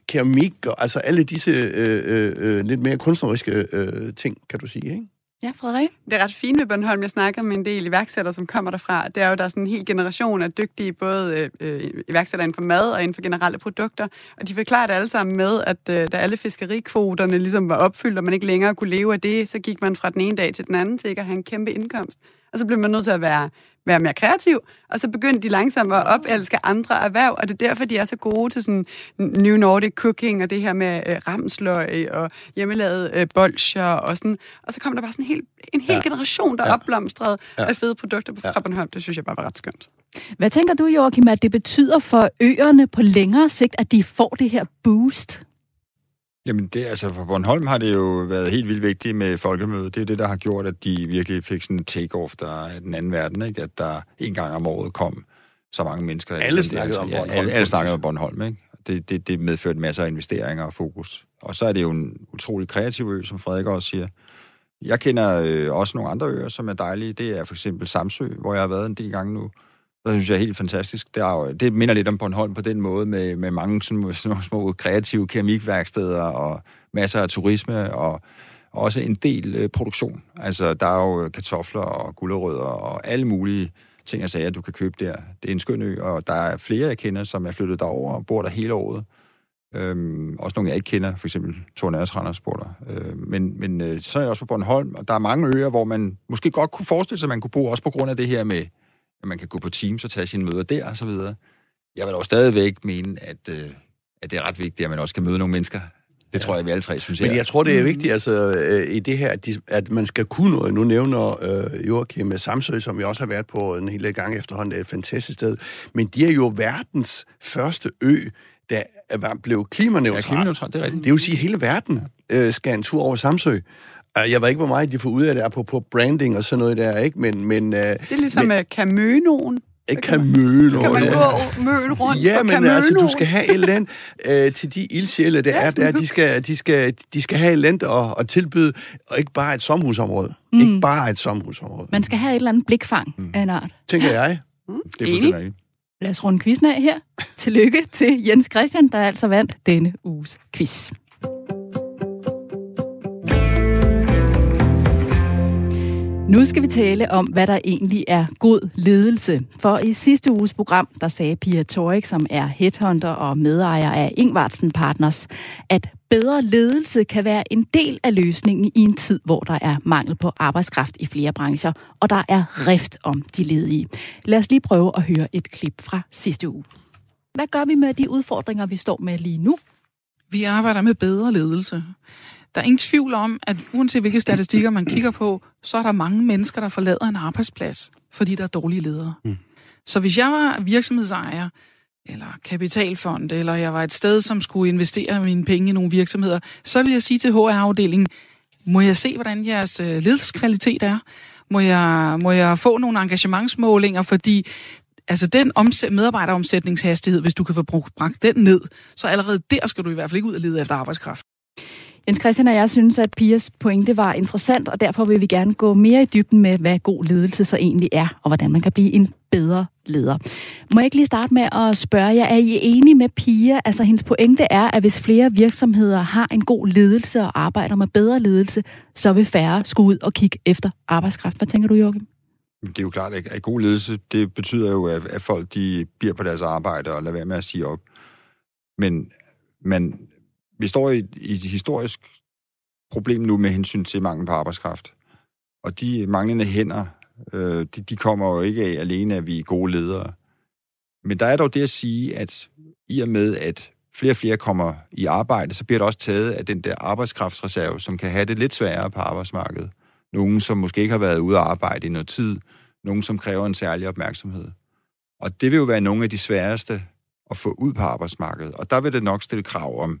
[SPEAKER 2] keramik, og altså alle disse øh, øh, øh lidt mere kunstneriske øh, ting, kan du sige, ikke?
[SPEAKER 1] Ja, Frederik?
[SPEAKER 3] Det er ret fint med Bornholm. Jeg snakker med en del iværksættere, som kommer derfra. Det er jo, der er sådan en hel generation af dygtige, både øh, øh, iværksættere inden for mad og inden for generelle produkter. Og de forklarer det alle sammen med, at øh, da alle fiskerikvoterne ligesom var opfyldt, og man ikke længere kunne leve af det, så gik man fra den ene dag til den anden til ikke at have en kæmpe indkomst. Og så blev man nødt til at være, være mere kreativ, og så begyndte de langsomt at opelske andre erhverv, og det er derfor, de er så gode til sådan New Nordic Cooking, og det her med øh, ramsløg og hjemmelavet øh, bolcher og sådan. Og så kom der bare sådan en hel, en hel
[SPEAKER 2] Ja.
[SPEAKER 3] generation, der
[SPEAKER 2] Ja.
[SPEAKER 3] opblomstrede
[SPEAKER 2] Ja.
[SPEAKER 3] ja. af fede produkter fra
[SPEAKER 2] Ja.
[SPEAKER 3] Bornholm. Det synes jeg bare var ret skønt.
[SPEAKER 1] Hvad tænker du, Joachim, at det betyder for øerne på længere sigt, at de får det her boost?
[SPEAKER 4] Jamen, det, altså, på Bornholm har det jo været helt vildt vigtigt med folkemødet. Det er det, der har gjort, at de virkelig fik sådan en take-off, der er den anden verden, ikke? At der en gang om året kom så mange mennesker.
[SPEAKER 2] Alle snakkede om
[SPEAKER 4] ja,
[SPEAKER 2] Bornholm,
[SPEAKER 4] alle, alle
[SPEAKER 2] faktisk.
[SPEAKER 4] snakkede om Bornholm, ikke? Det, det, det medførte masser af investeringer og fokus. Og så er det jo en utrolig kreativ ø, som Frederik også siger. Jeg kender øh, også nogle andre øer, som er dejlige. Det er for eksempel Samsø, hvor jeg har været en del gange nu. Det synes jeg er helt fantastisk. Det, er jo, det minder lidt om Bornholm på den måde, med, med mange små, små, små kreative keramikværksteder og masser af turisme og også en del øh, produktion. Altså, der er jo kartofler og gulerødder og alle mulige ting og sager, du kan købe der. Det er en skøn ø, og der er flere, jeg kender, som er flyttet derover og bor der hele året. Øhm, også nogle, jeg ikke kender, for eksempel Thor Nørretranders bor der. Øhm, men men øh, så er jeg også på Bornholm, og der er mange øer, hvor man måske godt kunne forestille sig, at man kunne bo, også på grund af det her med, at man kan gå på Teams og tage sine møder der og så videre. Jeg vil dog stadigvæk mene, at, øh, at det er ret vigtigt, at man også kan møde nogle mennesker. Det tror jeg, vi alle tre synes
[SPEAKER 2] Men
[SPEAKER 4] er.
[SPEAKER 2] jeg tror, det er vigtigt altså, øh, i det her, at, de, at man skal kunne noget. Nu nævner øh, Joachim med Samsø, som vi også har været på en hel gang efterhånden. Det er et fantastisk sted. Men de er jo verdens første ø, der er- blev klimaneutral.
[SPEAKER 4] Ja, klimaneutral, det er rigtigt.
[SPEAKER 2] Det vil sige, at hele verden øh, skal en tur over Samsø. Øh, Jeg ved ikke, hvor meget de får ud af det, på, på branding og sådan noget der, ikke? Men, men øh,
[SPEAKER 3] Det er ligesom med Camønoen.
[SPEAKER 2] ikke kan møde
[SPEAKER 3] Kan man gå møn rundt
[SPEAKER 2] Ja, men altså, du skal have et eller andet øh, til de ildsjæle, der
[SPEAKER 3] Ja,
[SPEAKER 2] er der. De skal, de, skal, de skal have et eller andet at, at tilbyde, og ikke bare et sommerhusområde. Mm. Ikke bare et sommerhusområde,
[SPEAKER 1] Man skal have et eller andet blikfang mm. af en art.
[SPEAKER 2] tænker jeg.
[SPEAKER 4] Det er fuldstændig.
[SPEAKER 1] Lad os runde quizzen af her. Tillykke til Jens Christian, der altså vandt denne uges quiz. Nu skal vi tale om, hvad der egentlig er god ledelse. For i sidste uges program, der sagde Pia Torik, som er headhunter og medejer af Ingvartsen Partners, at bedre ledelse kan være en del af løsningen i en tid, hvor der er mangel på arbejdskraft i flere brancher, og der er rift om de ledige. Lad os lige prøve at høre et klip fra sidste uge. Hvad gør vi med de udfordringer, vi står med lige nu?
[SPEAKER 5] Vi arbejder med bedre ledelse. Der er ingen tvivl om, at uanset hvilke statistikker man kigger på, så er der mange mennesker, der forlader en arbejdsplads, fordi der er dårlige ledere. Mm. Så hvis jeg var virksomhedsejer, eller kapitalfond, eller jeg var et sted, som skulle investere mine penge i nogle virksomheder, så vil jeg sige til HR-afdelingen, må jeg se, hvordan jeres øh, ledelseskvalitet er? Må jeg, må jeg få nogle engagementsmålinger, fordi altså den omsæt, medarbejderomsætningshastighed, hvis du kan få brugt, bragt den ned, så allerede der skal du i hvert fald ikke ud og lede efter arbejdskraft.
[SPEAKER 1] Jens Christian og jeg synes, at Pias pointe var interessant, og derfor vil vi gerne gå mere i dybden med, hvad god ledelse så egentlig er, og hvordan man kan blive en bedre leder. Må jeg ikke lige starte med at spørge jer, er I enige med Pia? Altså hendes pointe er, at hvis flere virksomheder har en god ledelse og arbejder med bedre ledelse, så vil færre skulle ud og kigge efter arbejdskraft. Hvad tænker du, Joachim?
[SPEAKER 4] Det er jo klart, at god ledelse, det betyder jo, at, at folk de bliver på deres arbejde og lader være med at sige op. Men man, vi står i, i et historisk problem nu med hensyn til mangel på arbejdskraft. Og de manglende hænder, øh, de, de kommer jo ikke af alene, at vi er gode ledere. Men der er dog det at sige, at i og med, at flere og flere kommer i arbejde, så bliver det også taget af den der arbejdskraftsreserve, som kan have det lidt sværere på arbejdsmarkedet. Nogen, som måske ikke har været ude at arbejde i noget tid. Nogen, som kræver en særlig opmærksomhed. Og det vil jo være nogle af de sværeste at få ud på arbejdsmarkedet. Og der vil det nok stille krav om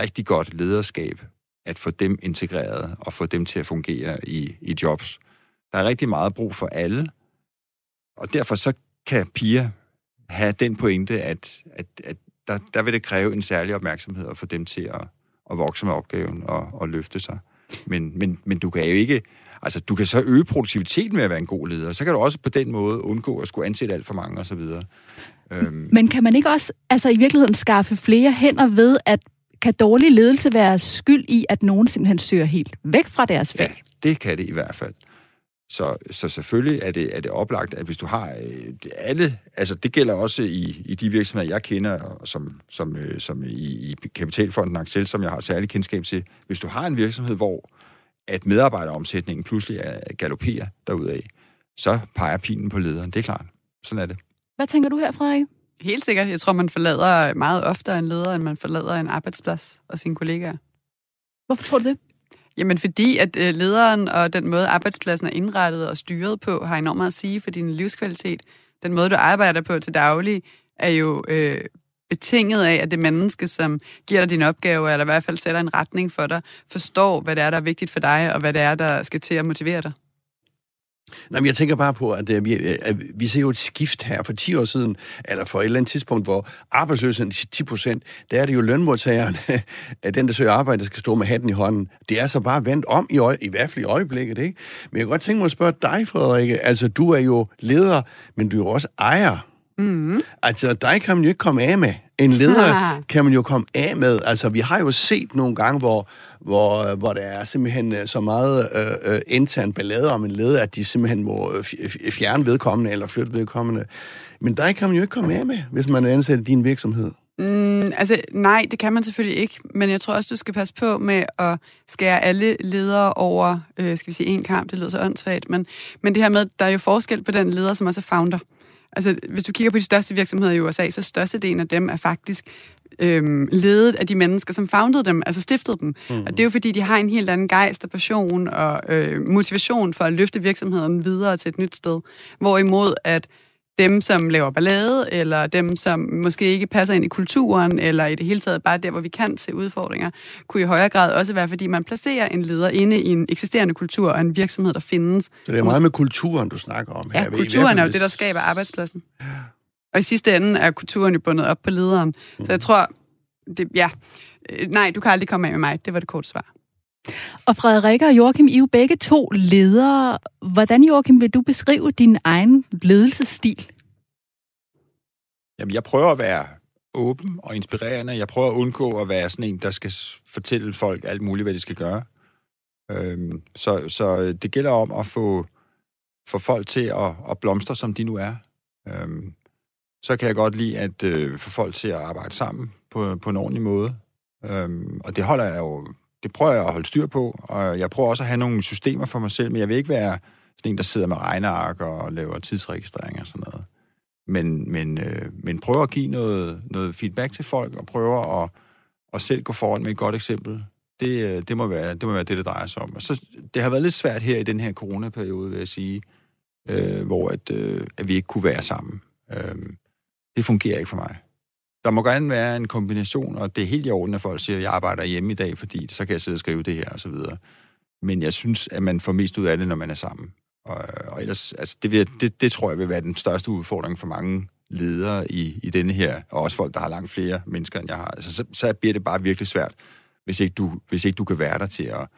[SPEAKER 4] rigtig godt lederskab, at få dem integreret og få dem til at fungere i, i jobs. Der er rigtig meget brug for alle, og derfor så kan Pia have den pointe, at, at, at der, der vil det kræve en særlig opmærksomhed at få dem til at, at vokse med opgaven og, og løfte sig. Men, men, men du kan jo ikke... Altså, du kan så øge produktiviteten med at være en god leder. Så kan du også på den måde undgå at skulle ansætte alt for mange osv. Øhm,
[SPEAKER 1] Men kan man ikke også altså i virkeligheden skaffe flere hænder ved, at kan dårlig ledelse være skyld i, at nogen simpelthen søger helt væk fra deres
[SPEAKER 4] Ja,
[SPEAKER 1] fag?
[SPEAKER 4] det kan det i hvert fald. Så, så selvfølgelig er det, er det oplagt, at hvis du har øh, alle, altså det gælder også i, i de virksomheder, jeg kender, og som, som, øh, som i, i Kapitalfonden Axel, som jeg har særlig kendskab til. Hvis du har en virksomhed, hvor at medarbejderomsætningen pludselig er galopperer derudaf, så peger pinen på lederen. Det er klart. Sådan er det.
[SPEAKER 1] Hvad tænker du her, Frederik?
[SPEAKER 3] Helt sikkert. Jeg tror, man forlader meget oftere en leder, end man forlader en arbejdsplads og sine kollegaer.
[SPEAKER 1] Hvorfor tror du det?
[SPEAKER 3] Jamen fordi, at øh, lederen og den måde, arbejdspladsen er indrettet og styret på, har enormt meget at sige for din livskvalitet. Den måde, du arbejder på til daglig, er jo øh, betinget af, at det menneske, som giver dig dine opgaver, eller i hvert fald sætter en retning for dig, forstår, hvad det er, der er vigtigt for dig, og hvad det er, der skal til at motivere dig.
[SPEAKER 2] Nej, men jeg tænker bare på, at, uh, vi, øh, at vi ser jo et skift her for 10 år siden, eller for et eller andet tidspunkt, hvor arbejdsløsheden er 10 procent, der er det jo lønmodtageren, [laughs] den der søger arbejde, der skal stå med hatten i hånden. Det er så bare vendt om, i, øje, i hvert fald i øjeblikket, ikke? Men jeg kan godt tænke mig at spørge dig, Frederikke. Altså, du er jo leder, men du er jo også ejer. Mm. Altså, dig kan man jo ikke komme af med. En leder kan man jo komme af med. Altså, vi har jo set nogle gange, hvor hvor, hvor der er simpelthen øh, så meget øh, øh, intern ballade om en leder, at de simpelthen må øh, fjerne vedkommende eller flytte vedkommende. Men der kan man jo ikke komme af med, hvis man er ansat i din virksomhed.
[SPEAKER 3] Mm, altså, nej, det kan man selvfølgelig ikke, men jeg tror også, du skal passe på med at skære alle ledere over, øh, skal vi sige, en kamp, det lyder så åndssvagt, men, men det her med, der er jo forskel på den leder, som også er founder. Altså, hvis du kigger på de største virksomheder i USA, så størstedelen af dem er faktisk øhm, ledet af de mennesker, som foundede dem, altså stiftede dem. Mm. Og det er jo fordi, de har en helt anden gejst og passion og øh, motivation for at løfte virksomheden videre til et nyt sted. Hvorimod at dem, som laver ballade, eller dem, som måske ikke passer ind i kulturen, eller i det hele taget bare der, hvor vi kan se udfordringer, kunne i højere grad også være, fordi man placerer en leder inde i en eksisterende kultur og en virksomhed, der findes.
[SPEAKER 2] Så det er meget med kulturen, du snakker om
[SPEAKER 3] her. Ja, kulturen er jo det, der skaber arbejdspladsen. Ja. Og i sidste ende er kulturen jo bundet op på lederen. Mm. Så jeg tror, det, ja, øh, nej, du kan aldrig komme af med mig. Det var det korte svar.
[SPEAKER 1] Og Frederikke og Joachim, I er jo begge to ledere. Hvordan, Joachim, vil du beskrive din egen ledelsesstil?
[SPEAKER 4] Jamen, jeg prøver at være åben og inspirerende. Jeg prøver at undgå at være sådan en, der skal fortælle folk alt muligt, hvad de skal gøre. Øhm, så, så øh, det gælder om at få, få folk til at, at blomstre, som de nu er. Øhm, så kan jeg godt lide at øh, få folk til at arbejde sammen på, på en ordentlig måde. Øhm, og det holder jeg jo, det prøver jeg at holde styr på, og jeg prøver også at have nogle systemer for mig selv, men jeg vil ikke være sådan en, der sidder med regneark og laver tidsregistrering og sådan noget. Men, men, øh, men prøver at give noget, noget feedback til folk, og prøver at, at selv gå foran med et godt eksempel. Det, øh, det, må være, det må være det, det drejer sig om. Og så, det har været lidt svært her i den her coronaperiode, vil jeg sige, øh, hvor at, øh, at vi ikke kunne være sammen. Øh, det fungerer ikke for mig. Der må gerne være en kombination, og det er helt i orden, at folk siger, at jeg arbejder hjemme i dag, fordi så kan jeg sidde og skrive det her og så videre. Men jeg synes, at man får mest ud af det, når man er sammen. Og, og ellers, altså, det, vil, det, det tror jeg vil være den største udfordring for mange ledere i, i denne her, og også folk, der har langt flere mennesker, end jeg har. Altså, så, så bliver det bare virkelig svært, hvis ikke du, hvis ikke du kan være der til at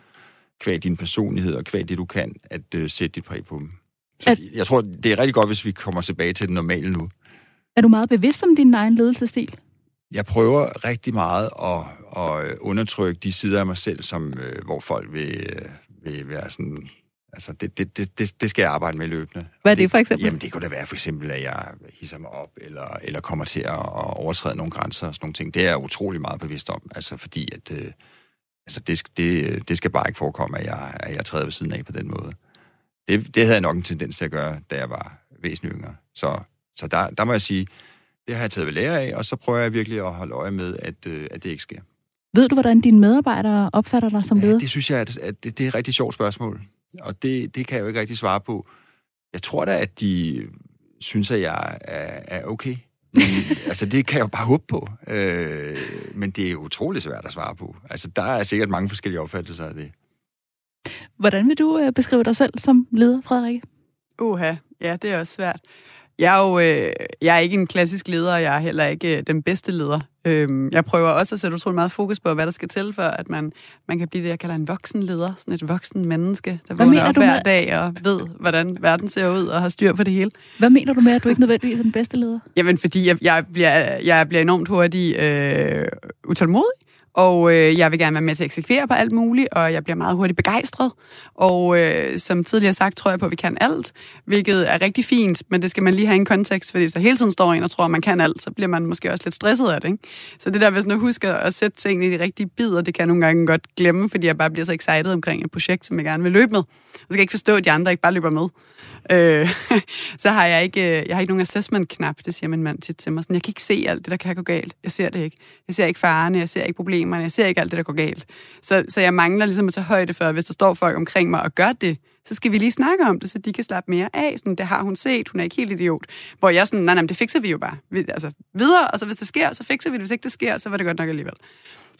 [SPEAKER 4] kvæg din personlighed og kvæg det, du kan, at uh, sætte dit præg på dem. Så at... jeg tror, det er rigtig godt, hvis vi kommer tilbage til det normale nu.
[SPEAKER 1] Er du meget bevidst om din egen ledelsesstil?
[SPEAKER 4] Jeg prøver rigtig meget at, at undertrykke de sider af mig selv, som, øh, hvor folk vil, øh, vil være sådan... Altså, det, det, det, det skal jeg arbejde med løbende.
[SPEAKER 1] Hvad er det for eksempel?
[SPEAKER 4] Jamen, det kunne da være for eksempel, at jeg hisser mig op, eller, eller kommer til at, at overtræde nogle grænser og sådan nogle ting. Det er jeg utrolig meget bevidst om, altså fordi, at øh, altså, det, det, det skal bare ikke forekomme, at jeg, at jeg træder ved siden af på den måde. Det, det havde jeg nok en tendens til at gøre, da jeg var væsentligt yngre. Så så der, der må jeg sige, det har jeg taget ved lære af, og så prøver jeg virkelig at holde øje med, at, øh, at det ikke sker.
[SPEAKER 1] Ved du, hvordan dine medarbejdere opfatter dig som leder?
[SPEAKER 4] Ja, det synes jeg, at, at det, det er et rigtig sjovt spørgsmål. Og det, det kan jeg jo ikke rigtig svare på. Jeg tror da, at de synes, at jeg er, er okay. Men, [laughs] altså, det kan jeg jo bare håbe på. Øh, men det er utrolig svært at svare på. Altså, der er sikkert mange forskellige opfattelser af det.
[SPEAKER 1] Hvordan vil du øh, beskrive dig selv som leder, Frederikke?
[SPEAKER 3] Uha, ja, det er også svært. Jeg er jo øh, jeg er ikke en klassisk leder, og jeg er heller ikke øh, den bedste leder. Øhm, jeg prøver også at sætte utrolig meget fokus på, hvad der skal til, for at man, man kan blive det, jeg kalder en voksen leder. Sådan et voksen menneske, der vågner op hver med... dag og ved, hvordan verden ser ud og har styr på det hele.
[SPEAKER 1] Hvad mener du med, at du ikke nødvendigvis er den bedste leder?
[SPEAKER 3] Jamen, fordi jeg, jeg, bliver, jeg bliver enormt hurtigt øh, utålmodig og øh, jeg vil gerne være med til at eksekvere på alt muligt, og jeg bliver meget hurtigt begejstret. Og øh, som tidligere sagt, tror jeg på, at vi kan alt, hvilket er rigtig fint, men det skal man lige have en kontekst, fordi hvis der hele tiden står en og tror, at man kan alt, så bliver man måske også lidt stresset af det. Ikke? Så det der, hvis man husker at sætte tingene i de rigtige bidder, det kan jeg nogle gange godt glemme, fordi jeg bare bliver så excited omkring et projekt, som jeg gerne vil løbe med. Så Jeg ikke forstå, at de andre ikke bare løber med. Øh, [laughs] så har jeg ikke, øh, jeg har ikke nogen assessment-knap, det siger min mand tit til mig. Sådan, jeg kan ikke se alt det, der kan gå galt. Jeg ser det ikke. Jeg ser ikke farerne, jeg ser ikke problemerne, jeg ser ikke alt det, der går galt. Så, så jeg mangler ligesom at tage højde for, at hvis der står folk omkring mig og gør det, så skal vi lige snakke om det, så de kan slappe mere af. Sådan, det har hun set, hun er ikke helt idiot. Hvor jeg sådan, nej, nej, det fikser vi jo bare. Vi, altså, videre, og så hvis det sker, så fikser vi det. Hvis ikke det sker, så var det godt nok alligevel.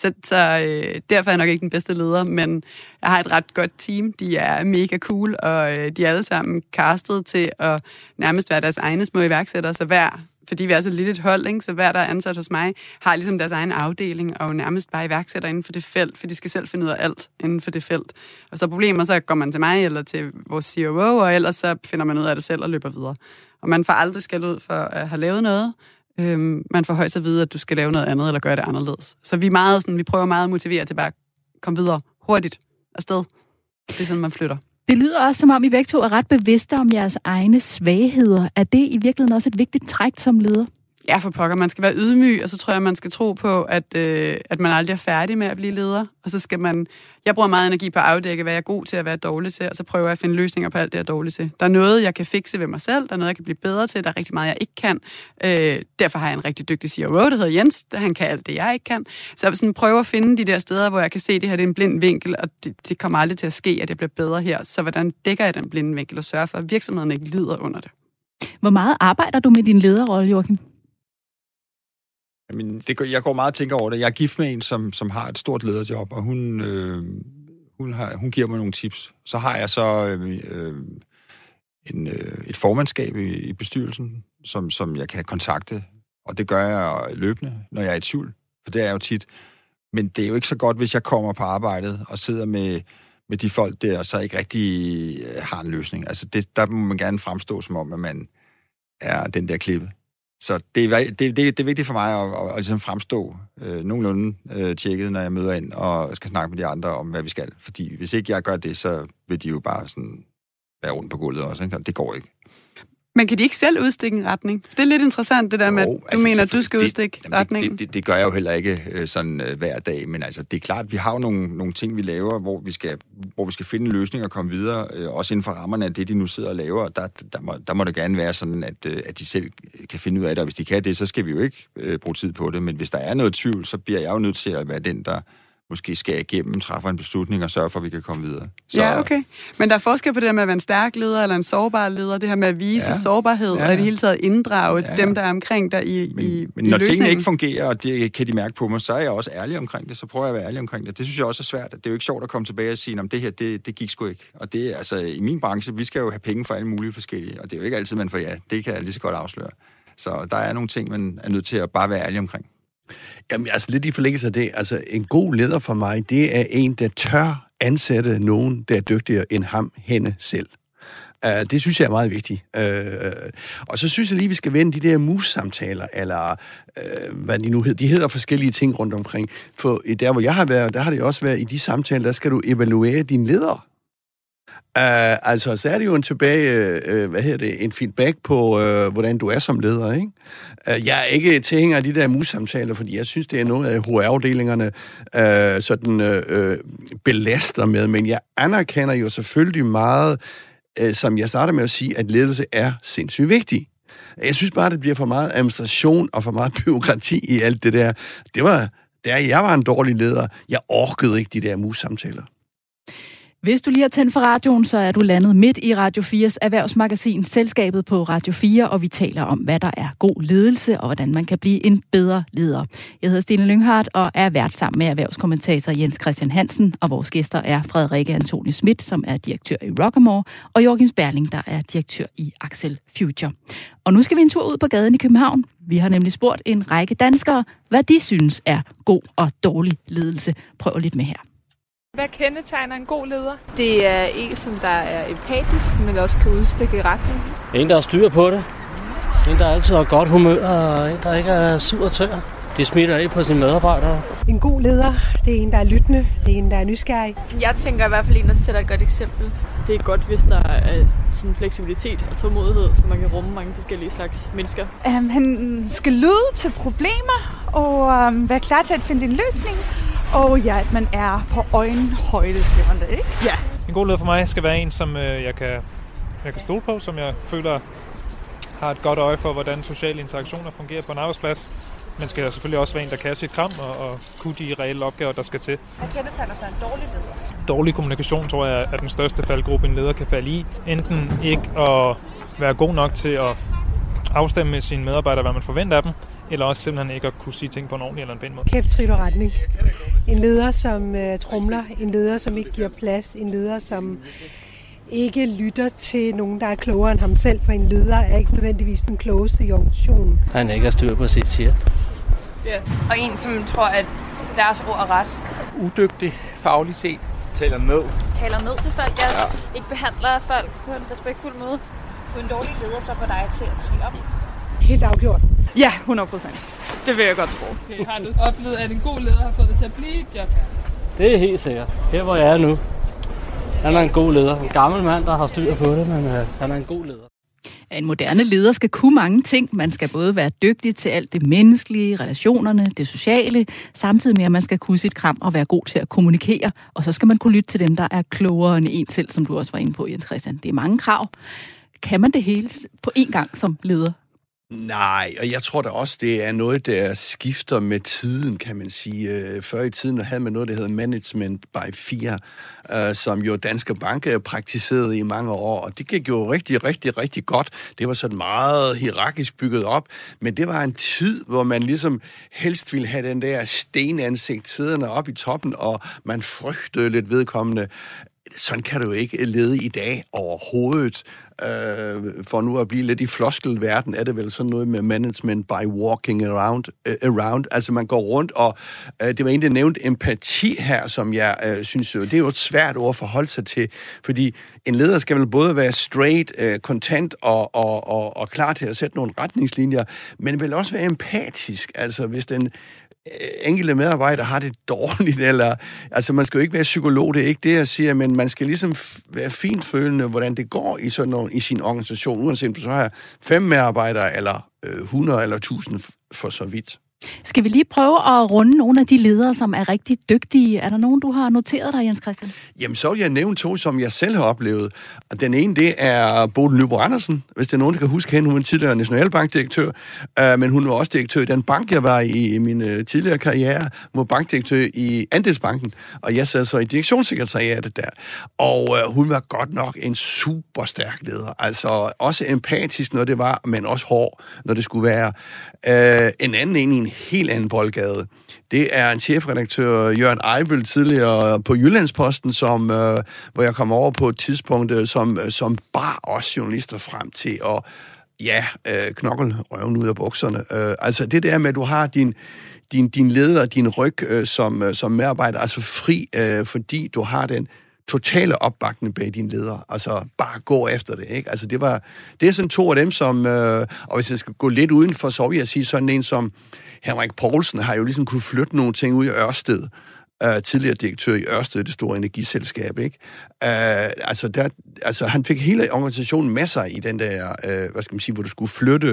[SPEAKER 3] Så, så øh, derfor er jeg nok ikke den bedste leder, men jeg har et ret godt team. De er mega cool, og øh, de er alle sammen castet til at nærmest være deres egne små iværksættere. Så hver fordi vi er så lidt et hold, ikke? så hver, der er ansat hos mig, har ligesom deres egen afdeling, og nærmest bare iværksætter inden for det felt, for de skal selv finde ud af alt inden for det felt. Og så problemer, så går man til mig eller til vores COO, og ellers så finder man ud af det selv og løber videre. Og man får aldrig skal ud for at have lavet noget. Øhm, man får højst at vide, at du skal lave noget andet, eller gøre det anderledes. Så vi, er meget sådan, vi prøver meget at motivere til bare at komme videre hurtigt afsted. Det er sådan, man flytter.
[SPEAKER 1] Det lyder også, som om I begge to er ret bevidste om jeres egne svagheder. Er det i virkeligheden også et vigtigt træk som leder?
[SPEAKER 3] Ja, for pokker. Man skal være ydmyg, og så tror jeg, man skal tro på, at, øh, at man aldrig er færdig med at blive leder. Og så skal man... Jeg bruger meget energi på at afdække, hvad jeg er god til og hvad jeg er dårlig til, og så prøver jeg at finde løsninger på alt det, jeg er dårlig til. Der er noget, jeg kan fikse ved mig selv, der er noget, jeg kan blive bedre til, der er rigtig meget, jeg ikke kan. Øh, derfor har jeg en rigtig dygtig CEO, der hedder Jens, der han kan alt det, jeg ikke kan. Så jeg sådan prøver at finde de der steder, hvor jeg kan se, at det her det er en blind vinkel, og det, det kommer aldrig til at ske, at jeg bliver bedre her. Så hvordan dækker jeg den blinde vinkel og sørger for, at virksomheden ikke lider under det?
[SPEAKER 1] Hvor meget arbejder du med din lederrolle, Joachim?
[SPEAKER 4] Jamen, det, jeg går meget og tænker over det. Jeg er gift med en, som, som har et stort lederjob, og hun, øh, hun, har, hun giver mig nogle tips. Så har jeg så øh, øh, en, øh, et formandskab i, i bestyrelsen, som, som jeg kan kontakte, og det gør jeg løbende, når jeg er i tvivl, for det er jeg jo tit. Men det er jo ikke så godt, hvis jeg kommer på arbejdet og sidder med, med de folk der, og så ikke rigtig øh, har en løsning. Altså, det, der må man gerne fremstå som om, at man er den der klippe. Så det er, det, det, det er vigtigt for mig at, at, at ligesom fremstå øh, nogenlunde øh, tjekket, når jeg møder ind og skal snakke med de andre om, hvad vi skal. Fordi hvis ikke jeg gør det, så vil de jo bare sådan være rundt på gulvet også. Ikke? Og det går ikke.
[SPEAKER 3] Men kan de ikke selv udstikke en retning? Det er lidt interessant, det der med, at
[SPEAKER 4] Jo,
[SPEAKER 3] du
[SPEAKER 4] altså,
[SPEAKER 3] mener, at du skal
[SPEAKER 4] det-
[SPEAKER 3] udstikke
[SPEAKER 4] jamen,
[SPEAKER 3] retningen.
[SPEAKER 4] Det, det, det gør jeg jo heller ikke øh, sådan øh, hver dag, men altså, det er klart, vi har jo nogle, nogle ting, vi laver, hvor vi skal, hvor vi skal finde en løsning og komme videre, øh, også inden for rammerne af det, de nu sidder og laver. Der, der, må, der må det gerne være sådan, at, øh, at de selv kan finde ud af det, og hvis de kan det, så skal vi jo ikke øh, bruge tid på det, men hvis der er noget tvivl, så bliver jeg jo nødt til at være den, der måske skal igennem, træffer en beslutning og sørger for, at vi kan komme videre.
[SPEAKER 3] Ja, okay. Men der er forskel på det der med at være en stærk leder eller en sårbar leder, det her med at vise
[SPEAKER 4] Ja.
[SPEAKER 3] sårbarhed,
[SPEAKER 4] Ja,
[SPEAKER 3] og i det hele taget inddrage
[SPEAKER 4] Ja,
[SPEAKER 3] dem, der er omkring dig i,
[SPEAKER 4] Men,
[SPEAKER 3] i,
[SPEAKER 4] men
[SPEAKER 3] i
[SPEAKER 4] når
[SPEAKER 3] løsningen.
[SPEAKER 4] tingene ikke fungerer, og det kan de mærke på mig, så er jeg også ærlig omkring det. Så prøver jeg at være ærlig omkring det. Det synes jeg også er svært. Det er jo ikke sjovt at komme tilbage og sige, at det her, det, det gik sgu ikke. Og det er altså, i min branche, vi skal jo have penge for alle mulige forskellige. Og det er jo ikke altid, man får ja. Det kan jeg lige så godt afsløre. Så der er nogle ting, man er nødt til at bare være ærlig omkring.
[SPEAKER 2] Jamen, altså lidt i forlængelse af det. Altså, en god leder for mig, det er en, der tør ansætte nogen, der er dygtigere end ham, hende selv. Uh, det synes jeg er meget vigtigt. Uh, og så synes jeg lige, vi skal vende de der mus-samtaler, eller uh, hvad de nu hedder. De hedder forskellige ting rundt omkring. For der, hvor jeg har været, der har det også været, i de samtaler, der skal du evaluere dine ledere. Uh, altså, så er det jo en tilbage, uh, hvad hedder det, en feedback på, uh, hvordan du er som leder, ikke? Uh, jeg er ikke tilhænger af de der mus-samtaler, fordi jeg synes, det er noget af HR-afdelingerne uh, sådan uh, belaster med, men jeg anerkender jo selvfølgelig meget, uh, som jeg starter med at sige, at ledelse er sindssygt vigtig. Jeg synes bare, det bliver for meget administration og for meget [laughs] byråkrati i alt det der. Det var, da jeg var en dårlig leder. Jeg orkede ikke de der mus-samtaler.
[SPEAKER 1] Hvis du lige har tændt for radioen, så er du landet midt i Radio 4's erhvervsmagasin Selskabet på Radio 4, og vi taler om, hvad der er god ledelse, og hvordan man kan blive en bedre leder. Jeg hedder Stine Lynghardt og er vært sammen med erhvervskommentator Jens Christian Hansen, og vores gæster er Frederikke Antoni Schmidt, som er direktør i Rockamore, og Jorgen Sperling, der er direktør i Axel Future. Og nu skal vi en tur ud på gaden i København. Vi har nemlig spurgt en række danskere, hvad de synes er god og dårlig ledelse. Prøv lidt med her.
[SPEAKER 6] Hvad kendetegner en god leder?
[SPEAKER 7] Det er en, som der er empatisk, men også kan udstikke retning.
[SPEAKER 8] En, der har styr på det. En, der altid har godt humør, og en, der ikke er sur og tør. Det smitter af på sine medarbejdere.
[SPEAKER 9] En god leder, det er en, der er lyttende, det er en, der er nysgerrig.
[SPEAKER 6] Jeg tænker i hvert fald en, der sætter et godt eksempel.
[SPEAKER 10] Det er godt, hvis der er sådan fleksibilitet og tålmodighed, så man kan rumme mange forskellige slags mennesker.
[SPEAKER 11] Um, han skal lyde til problemer og um, være klar til at finde en løsning. Og ja, at man er på øjenhøjde, siger man det, ikke? Ja.
[SPEAKER 12] En god leder for mig skal være en, som øh, jeg, kan, jeg kan stole på, som jeg føler har et godt øje for, hvordan sociale interaktioner fungerer på en arbejdsplads. Men skal selvfølgelig også være en, der kan sit kram og, og kunne de reelle opgaver, der skal til.
[SPEAKER 6] Hvad kendetegner så en dårlig leder?
[SPEAKER 12] Dårlig kommunikation, tror jeg, er den største faldgruppe, en leder kan falde i. Enten ikke at være god nok til at afstemme med sine medarbejdere, hvad man forventer af dem, eller også simpelthen ikke at kunne sige ting på en ordentlig eller en pæn måde.
[SPEAKER 9] Kæft, trit og retning. En leder, som uh, trumler. En leder, som ikke giver plads. En leder, som ikke lytter til nogen, der er klogere end ham selv, for en leder er ikke nødvendigvis den klogeste i organisationen.
[SPEAKER 8] Han ikke har styr på sit shit.
[SPEAKER 6] Ja. Og en, som tror, at deres ord er ret.
[SPEAKER 13] Udygtig, fagligt set. Taler ned.
[SPEAKER 6] Taler ned til folk, ja. ja. Ikke behandler folk på en respektfuld måde. Du er en dårlig leder, så får dig til at sige op.
[SPEAKER 9] Helt afgjort.
[SPEAKER 11] Ja, 100 procent. Det vil jeg godt tro.
[SPEAKER 10] Okay, har du oplevet, at en god leder har fået dig til at blive et job?
[SPEAKER 8] Det er helt sikkert. Her hvor jeg er nu. Han er en god leder. En gammel mand, der har styr på det, men øh, han er en god leder.
[SPEAKER 1] En moderne leder skal kunne mange ting. Man skal både være dygtig til alt det menneskelige, relationerne, det sociale, samtidig med, at man skal kunne sit kram og være god til at kommunikere. Og så skal man kunne lytte til dem, der er klogere end en selv, som du også var inde på, Jens Christian. Det er mange krav. Kan man det hele på én gang som leder?
[SPEAKER 2] Nej, og jeg tror da også, det er noget, der skifter med tiden, kan man sige. Øh, før i tiden havde man noget, der hedder Management by Fear, øh, som jo Danske Bank øh, praktiserede i mange år, og det gik jo rigtig, rigtig, rigtig godt. Det var sådan meget hierarkisk bygget op, men det var en tid, hvor man ligesom helst ville have den der stenansigt siddende op i toppen, og man frygtede lidt vedkommende sådan kan du ikke lede i dag overhovedet. Øh, for nu at blive lidt i floskelverden, er det vel sådan noget med management by walking around. Uh, around. Altså man går rundt, og uh, det var egentlig nævnt empati her, som jeg uh, synes det er jo et svært ord at forholde sig til, fordi en leder skal vel både være straight, uh, content og, og, og, og klar til at sætte nogle retningslinjer, men vil også være empatisk. Altså hvis den Øh, enkelte medarbejdere har det dårligt, [laughs] eller, altså man skal jo ikke være psykolog, det er ikke det, jeg siger, men man skal ligesom være fintfølende, hvordan det går i sådan nogle, i sin organisation, uanset om du så har fem medarbejdere, eller øh, 100 eller 1000 for så vidt.
[SPEAKER 1] Skal vi lige prøve at runde nogle af de ledere, som er rigtig dygtige? Er der nogen, du har noteret dig, Jens Christian?
[SPEAKER 2] Jamen, så vil jeg nævne to, som jeg selv har oplevet. Og den ene, det er Bodil Nybo Andersen, hvis det er nogen, der kan huske hende. Hun er tidligere nationalbankdirektør, øh, men hun var også direktør i den bank, jeg var i i min øh, tidligere karriere. Hun var bankdirektør i Andelsbanken, og jeg sad så i direktionssekretariatet der. Og øh, hun var godt nok en super stærk leder. Altså også empatisk, når det var, men også hård, når det skulle være. Øh, en anden en i en helt anden boldgade. Det er en chefredaktør, Jørgen Eibel, tidligere på Jyllandsposten, som, øh, hvor jeg kom over på et tidspunkt, øh, som, øh, som bar os journalister frem til at ja, øh, knokkel røven ud af bukserne. Øh, altså det der med, at du har din, din, din leder, din ryg øh, som, øh, som medarbejder, altså fri, øh, fordi du har den totale opbakning bag din leder. Altså, bare gå efter det, ikke? Altså, det var... Det er sådan to af dem, som... Øh, og hvis jeg skal gå lidt udenfor, så vil jeg sige sådan en som Henrik Poulsen har jo ligesom kunne flytte nogle ting ud i Ørsted. Uh, tidligere direktør i Ørsted, det store energiselskab, ikke? Uh, altså, der, altså, han fik hele organisationen med sig i den der, uh, hvad skal man sige, hvor du skulle flytte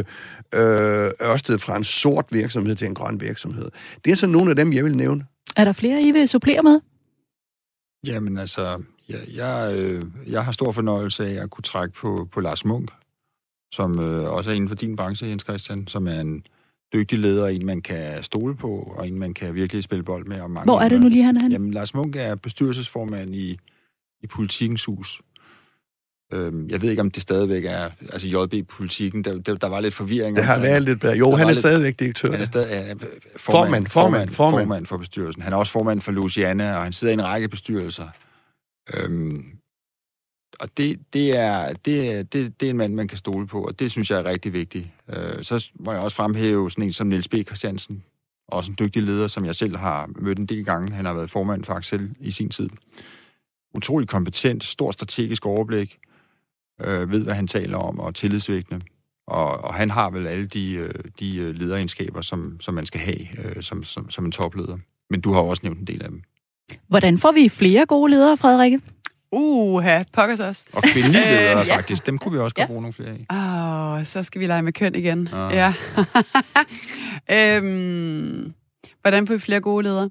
[SPEAKER 2] uh, Ørsted fra en sort virksomhed til en grøn virksomhed. Det er så nogle af dem, jeg vil nævne.
[SPEAKER 1] Er der flere, I vil supplere med?
[SPEAKER 4] Jamen altså, jeg, jeg, øh, jeg har stor fornøjelse af at kunne trække på, på Lars Munk, som øh, også er inden for din branche, Jens Christian, som er en dygtig leder, en man kan stole på, og en man kan virkelig spille bold med. Og mange
[SPEAKER 1] Hvor er det nu lige, han er han?
[SPEAKER 4] Jamen, Lars Munk er bestyrelsesformand i, i Politikens Hus. Øhm, jeg ved ikke, om det stadigvæk er, altså JB-politikken, der, der, der var lidt forvirring.
[SPEAKER 2] Det har været lidt bedre. Jo, han er lidt, stadigvæk direktør.
[SPEAKER 4] Han er stadig ja,
[SPEAKER 2] formand, formand, formand, formand,
[SPEAKER 4] formand for bestyrelsen. Han er også formand for Luciana, og han sidder i en række bestyrelser. Øhm, og det, det, er, det, det, det er en mand, man kan stole på, og det synes jeg er rigtig vigtigt. Øh, så må jeg også fremhæve sådan en som Niels B. Christiansen, også en dygtig leder, som jeg selv har mødt en del gange. Han har været formand for Axel i sin tid. Utrolig kompetent, stor strategisk overblik, øh, ved, hvad han taler om, og tillidsvækkende. Og, og han har vel alle de, øh, de øh, lederegenskaber, som, som man skal have øh, som, som, som en topleder. Men du har også nævnt en del af dem.
[SPEAKER 1] Hvordan får vi flere gode ledere, Frederikke?
[SPEAKER 3] Uha, pokkers os.
[SPEAKER 4] Og kvindelige ledere, øh, faktisk. Dem kunne vi også godt ja. bruge nogle flere af.
[SPEAKER 3] Åh, oh, så skal vi lege med køn igen.
[SPEAKER 4] Ah.
[SPEAKER 3] Ja. [laughs] øhm, hvordan får vi flere gode ledere?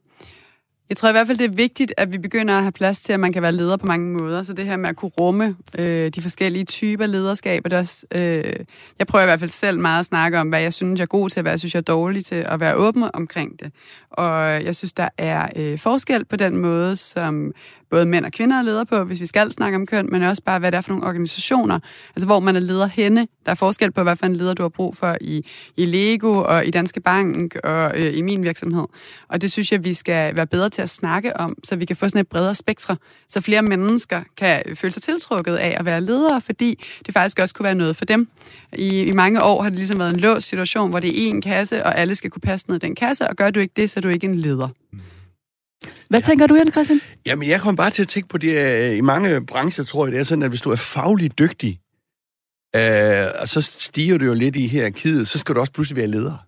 [SPEAKER 3] Jeg tror i hvert fald, det er vigtigt, at vi begynder at have plads til, at man kan være leder på mange måder. Så det her med at kunne rumme øh, de forskellige typer lederskab. Det også, øh, jeg prøver i hvert fald selv meget at snakke om, hvad jeg synes, jeg er god til, og hvad jeg synes, jeg er dårlig til, at være åben omkring det. Og jeg synes, der er øh, forskel på den måde, som både mænd og kvinder er ledere på, hvis vi skal snakke om køn, men også bare, hvad det er for nogle organisationer, altså hvor man er leder henne. Der er forskel på, hvad for en leder du har brug for i, i Lego og i Danske Bank og øh, i min virksomhed. Og det synes jeg, vi skal være bedre til at snakke om, så vi kan få sådan et bredere spektre, så flere mennesker kan føle sig tiltrukket af at være ledere, fordi det faktisk også kunne være noget for dem. I, i mange år har det ligesom været en låst situation, hvor det er én kasse, og alle skal kunne passe ned i den kasse, og gør du ikke det, så er du ikke en leder. Mm.
[SPEAKER 1] Hvad ja. tænker du, Jens Christian?
[SPEAKER 2] Jamen, jeg kom bare til at tænke på det, øh, i mange brancher tror jeg, det er sådan, at hvis du er fagligt dygtig, øh, og så stiger du jo lidt i hierarkiet, så skal du også pludselig være leder.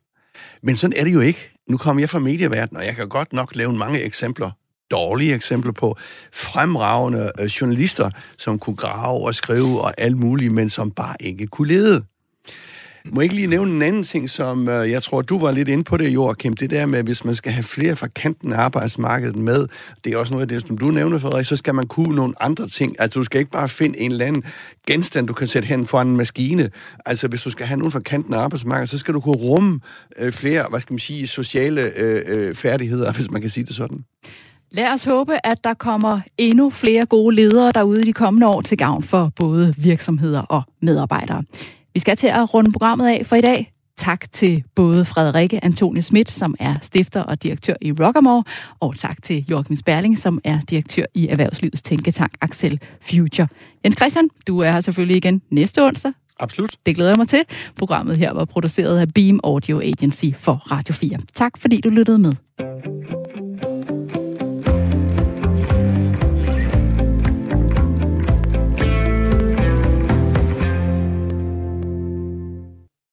[SPEAKER 2] Men sådan er det jo ikke. Nu kommer jeg fra medieverdenen, og jeg kan godt nok lave mange eksempler, dårlige eksempler på fremragende øh, journalister, som kunne grave og skrive og alt muligt, men som bare ikke kunne lede. Må jeg ikke lige nævne en anden ting, som øh, jeg tror, du var lidt inde på det, Joachim, det der med, hvis man skal have flere fra kanten af arbejdsmarkedet med, det er også noget af det, som du nævner, Frederik, så skal man kunne nogle andre ting. Altså, du skal ikke bare finde en eller anden genstand, du kan sætte hen foran en maskine. Altså, hvis du skal have nogen fra kanten af arbejdsmarkedet, så skal du kunne rumme øh, flere, hvad skal man sige, sociale øh, øh, færdigheder, hvis man kan sige det sådan.
[SPEAKER 1] Lad os håbe, at der kommer endnu flere gode ledere derude i de kommende år til gavn for både virksomheder og medarbejdere. Vi skal til at runde programmet af for i dag. Tak til både Frederikke Antoni Schmidt, som er stifter og direktør i Rockamore, og tak til Joachim Sperling, som er direktør i Erhvervslivets Tænketank Axel Future. Jens Christian, du er her selvfølgelig igen næste onsdag.
[SPEAKER 2] Absolut.
[SPEAKER 1] Det glæder jeg mig til. Programmet her var produceret af Beam Audio Agency for Radio 4. Tak fordi du lyttede med.